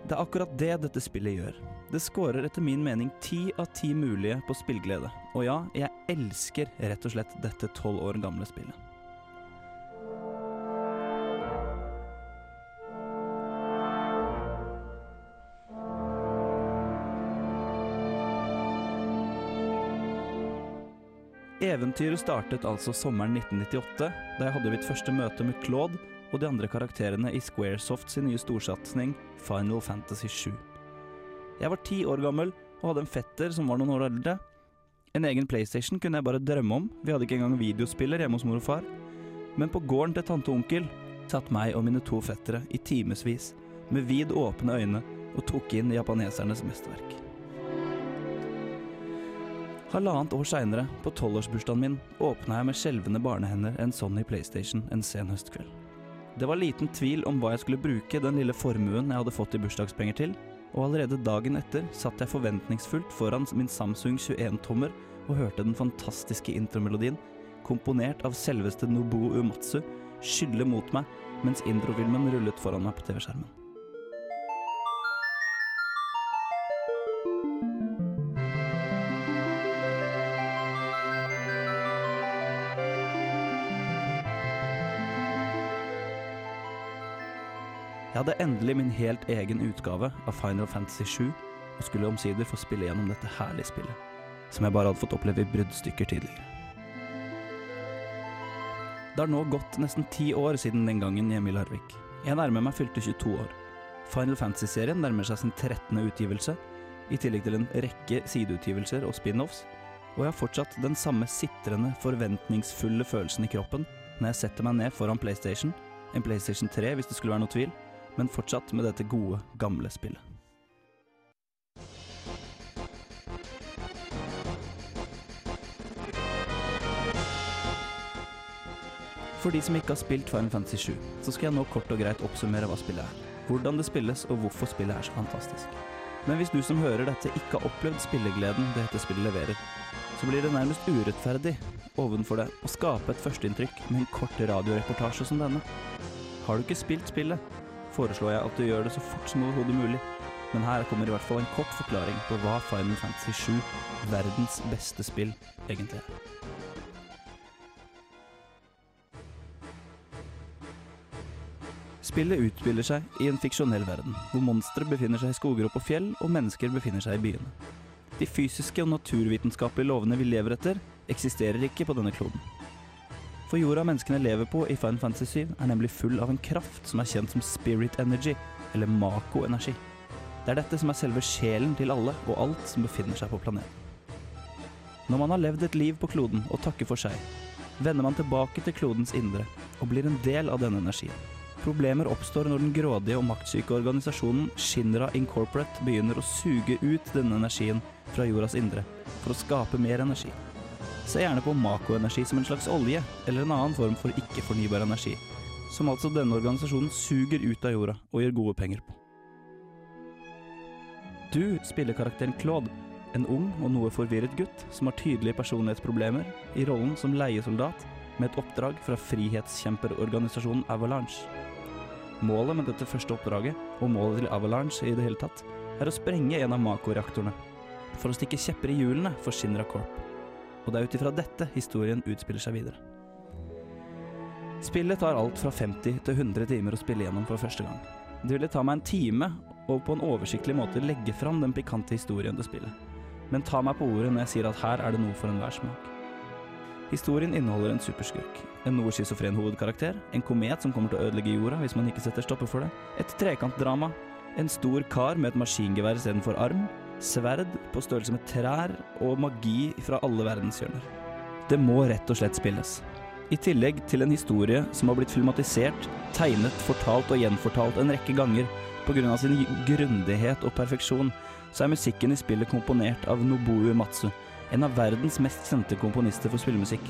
Det er akkurat det dette spillet gjør. Det scorer etter min mening ti av ti mulige på spillglede. Og ja, jeg elsker rett og slett dette tolv år gamle spillet. Eventyret startet altså sommeren 1998, da jeg hadde mitt første møte med Claude og de andre karakterene i Squaresoft sin nye storsatsing Final Fantasy 7. Jeg var ti år gammel og hadde en fetter som var noen år eldre. En egen PlayStation kunne jeg bare drømme om, vi hadde ikke engang videospiller hjemme hos mor og far. Men på gården til tante og onkel satt meg og mine to fettere i timevis med vid åpne øyne og tok inn japanesernes mesterverk. Halvannet år seinere, på tolvårsbursdagen min, åpna jeg med skjelvende barnehender en Sony PlayStation en sen høstkveld. Det var liten tvil om hva jeg skulle bruke den lille formuen jeg hadde fått i bursdagspenger til, og allerede dagen etter satt jeg forventningsfullt foran min Samsung 21-tommer og hørte den fantastiske intromelodien, komponert av selveste Nobuo Umatsu, skylle mot meg mens introfilmen rullet foran meg på TV-skjermen. Hadde endelig min helt egen utgave av Final Fantasy 7, og skulle omsider få spille gjennom dette herlige spillet, som jeg bare hadde fått oppleve i bruddstykker tidligere. Det har nå gått nesten ti år siden den gangen hjemme i Larvik. Jeg nærmer meg fylte 22 år. Final Fantasy-serien nærmer seg sin 13. utgivelse, i tillegg til en rekke sideutgivelser og spin-offs, og jeg har fortsatt den samme sitrende, forventningsfulle følelsen i kroppen når jeg setter meg ned foran PlayStation, en PlayStation 3 hvis det skulle være noe tvil, men fortsatt med dette gode, gamle spillet. For de som ikke har spilt Final Fantasy 7, så skal jeg nå kort og greit oppsummere hva spillet er, hvordan det spilles og hvorfor spillet er så fantastisk. Men hvis du som hører dette ikke har opplevd spillegleden det dette spillet leverer, så blir det nærmest urettferdig ovenfor det å skape et førsteinntrykk med en kort radioreportasje som denne. Har du ikke spilt spillet, foreslår jeg at du gjør det så fort som overhodet mulig. Men her kommer i hvert fall en kort forklaring på hva Final Fantasy 7, verdens beste spill, egentlig er. Spillet utspiller seg i en fiksjonell verden, hvor monstre befinner seg i skoger og på fjell, og mennesker befinner seg i byene. De fysiske og naturvitenskapelige lovene vi lever etter, eksisterer ikke på denne kloden. For jorda menneskene lever på i Final Fantasy 7 er nemlig full av en kraft som er kjent som spirit energy, eller mako-energi. Det er dette som er selve sjelen til alle og alt som befinner seg på planeten. Når man har levd et liv på kloden og takker for seg, vender man tilbake til klodens indre og blir en del av denne energien. Problemer oppstår når den grådige og maktsyke organisasjonen Shinra Incorporate begynner å suge ut denne energien fra jordas indre for å skape mer energi. Se gjerne på mako-energi som en slags olje, eller en annen form for ikke-fornybar energi, som altså denne organisasjonen suger ut av jorda og gjør gode penger på. Du spiller karakteren Claude, en ung og noe forvirret gutt som har tydelige personlighetsproblemer, i rollen som leiesoldat med et oppdrag fra frihetskjemperorganisasjonen Avalanche. Målet med dette første oppdraget, og målet til Avalanche i det hele tatt, er å sprenge en av Mako-reaktorene, for å stikke kjepper i hjulene for Shinra Corp. Og det er ut ifra dette historien utspiller seg videre. Spillet tar alt fra 50 til 100 timer å spille gjennom for første gang. Det ville ta meg en time og på en oversiktlig måte legge fram den pikante historien til spillet. Men ta meg på ordet når jeg sier at her er det noe for enhver smak. Historien inneholder en superskurk, en noe schizofren hovedkarakter, en komet som kommer til å ødelegge jorda hvis man ikke setter stopper for det, et trekantdrama, en stor kar med et maskingevær istedenfor arm, sverd på størrelse med trær og magi fra alle verdenshjørner. Det må rett og slett spilles. I tillegg til en historie som har blitt filmatisert, tegnet, fortalt og gjenfortalt en rekke ganger pga. sin grundighet og perfeksjon, så er musikken i spillet komponert av Nobuo Matsu, en av verdens mest kjente komponister for spillmusikk.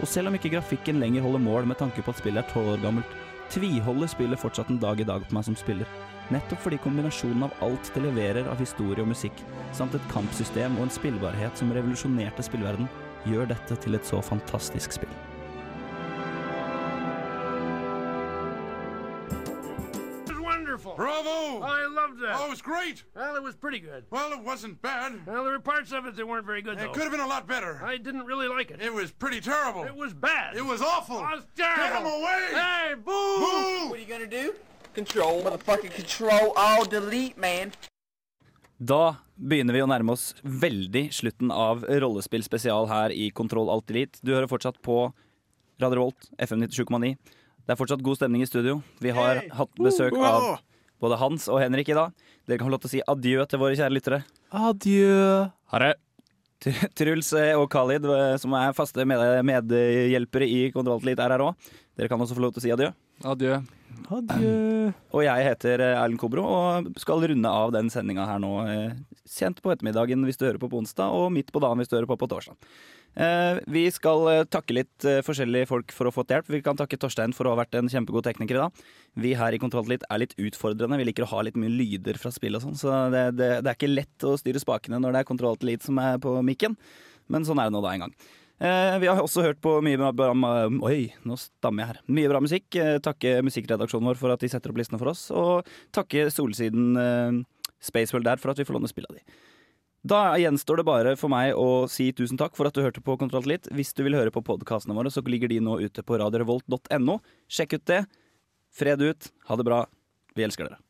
Og selv om ikke grafikken lenger holder mål med tanke på at spillet er tolv år gammelt, tviholder spillet fortsatt en dag i dag på meg som spiller. Nettopp fordi kombinasjonen av alt det leverer av historie og musikk, samt et kampsystem og en spillbarhet som revolusjonerte spillverden, gjør dette til et så fantastisk spill. Bravo! I loved that. Oh, it was great. Well, it was pretty good. Well, it wasn't bad. Well, there were parts of it that weren't very good, It though. could have been a lot better. I didn't really like it. It was pretty terrible. It was bad. It was awful. I was terrible. Get him away! Hey, boo! Boo! What are you gonna do? Control, motherfucking control, all delete, man. Da begynner vi å nærme oss veldig slutten av rollespill spesial her i Kontroll Alt Elite. Du hører fortsatt på Radio Revolt, FM 97,9. Det er fortsatt god stemning i studio. Vi har hatt besøk av både Hans og Henrik i dag. Dere kan få lov til å si adjø til våre kjære lyttere. Adjø. Ha det. Truls eh, og Khalid, eh, som er faste med medhjelpere i Kontroll Alt Elite, er her òg. Dere kan også få lov til å si adjø. Adjø. Adjø. Og jeg heter eh, Erlend Kobro og skal runde av den sendinga her nå eh, sent på ettermiddagen hvis du hører på på onsdag, og midt på dagen hvis du hører på på torsdag. Eh, Vi skal takke litt forskjellige folk for å ha fått hjelp. Vi kan takke Torstein for å ha vært en kjempegod tekniker i dag. Vi her i Kontroll litt er litt utfordrende. Vi liker å ha litt mye lyder fra spill og sånn, så det, det, det er ikke lett å styre spakene når det er Kontroll litt som er på mikken. Men sånn er det nå da en gang. Eh, vi har også hørt på mye bra, Oi, nå stammer jeg her. Mye bra musikk. Eh, takke musikkredaksjonen vår for at de setter opp listene for oss. Og takke Solsiden eh, Spaceworld der for at vi får låne spilla di. Da gjenstår det bare for meg å si tusen takk for at du hørte på Kontroll litt. Hvis du vil høre på podkastene våre, så ligger de nå ute på radiorevolt.no. Sjekk ut det. Fred ut. Ha det bra. Vi elsker dere.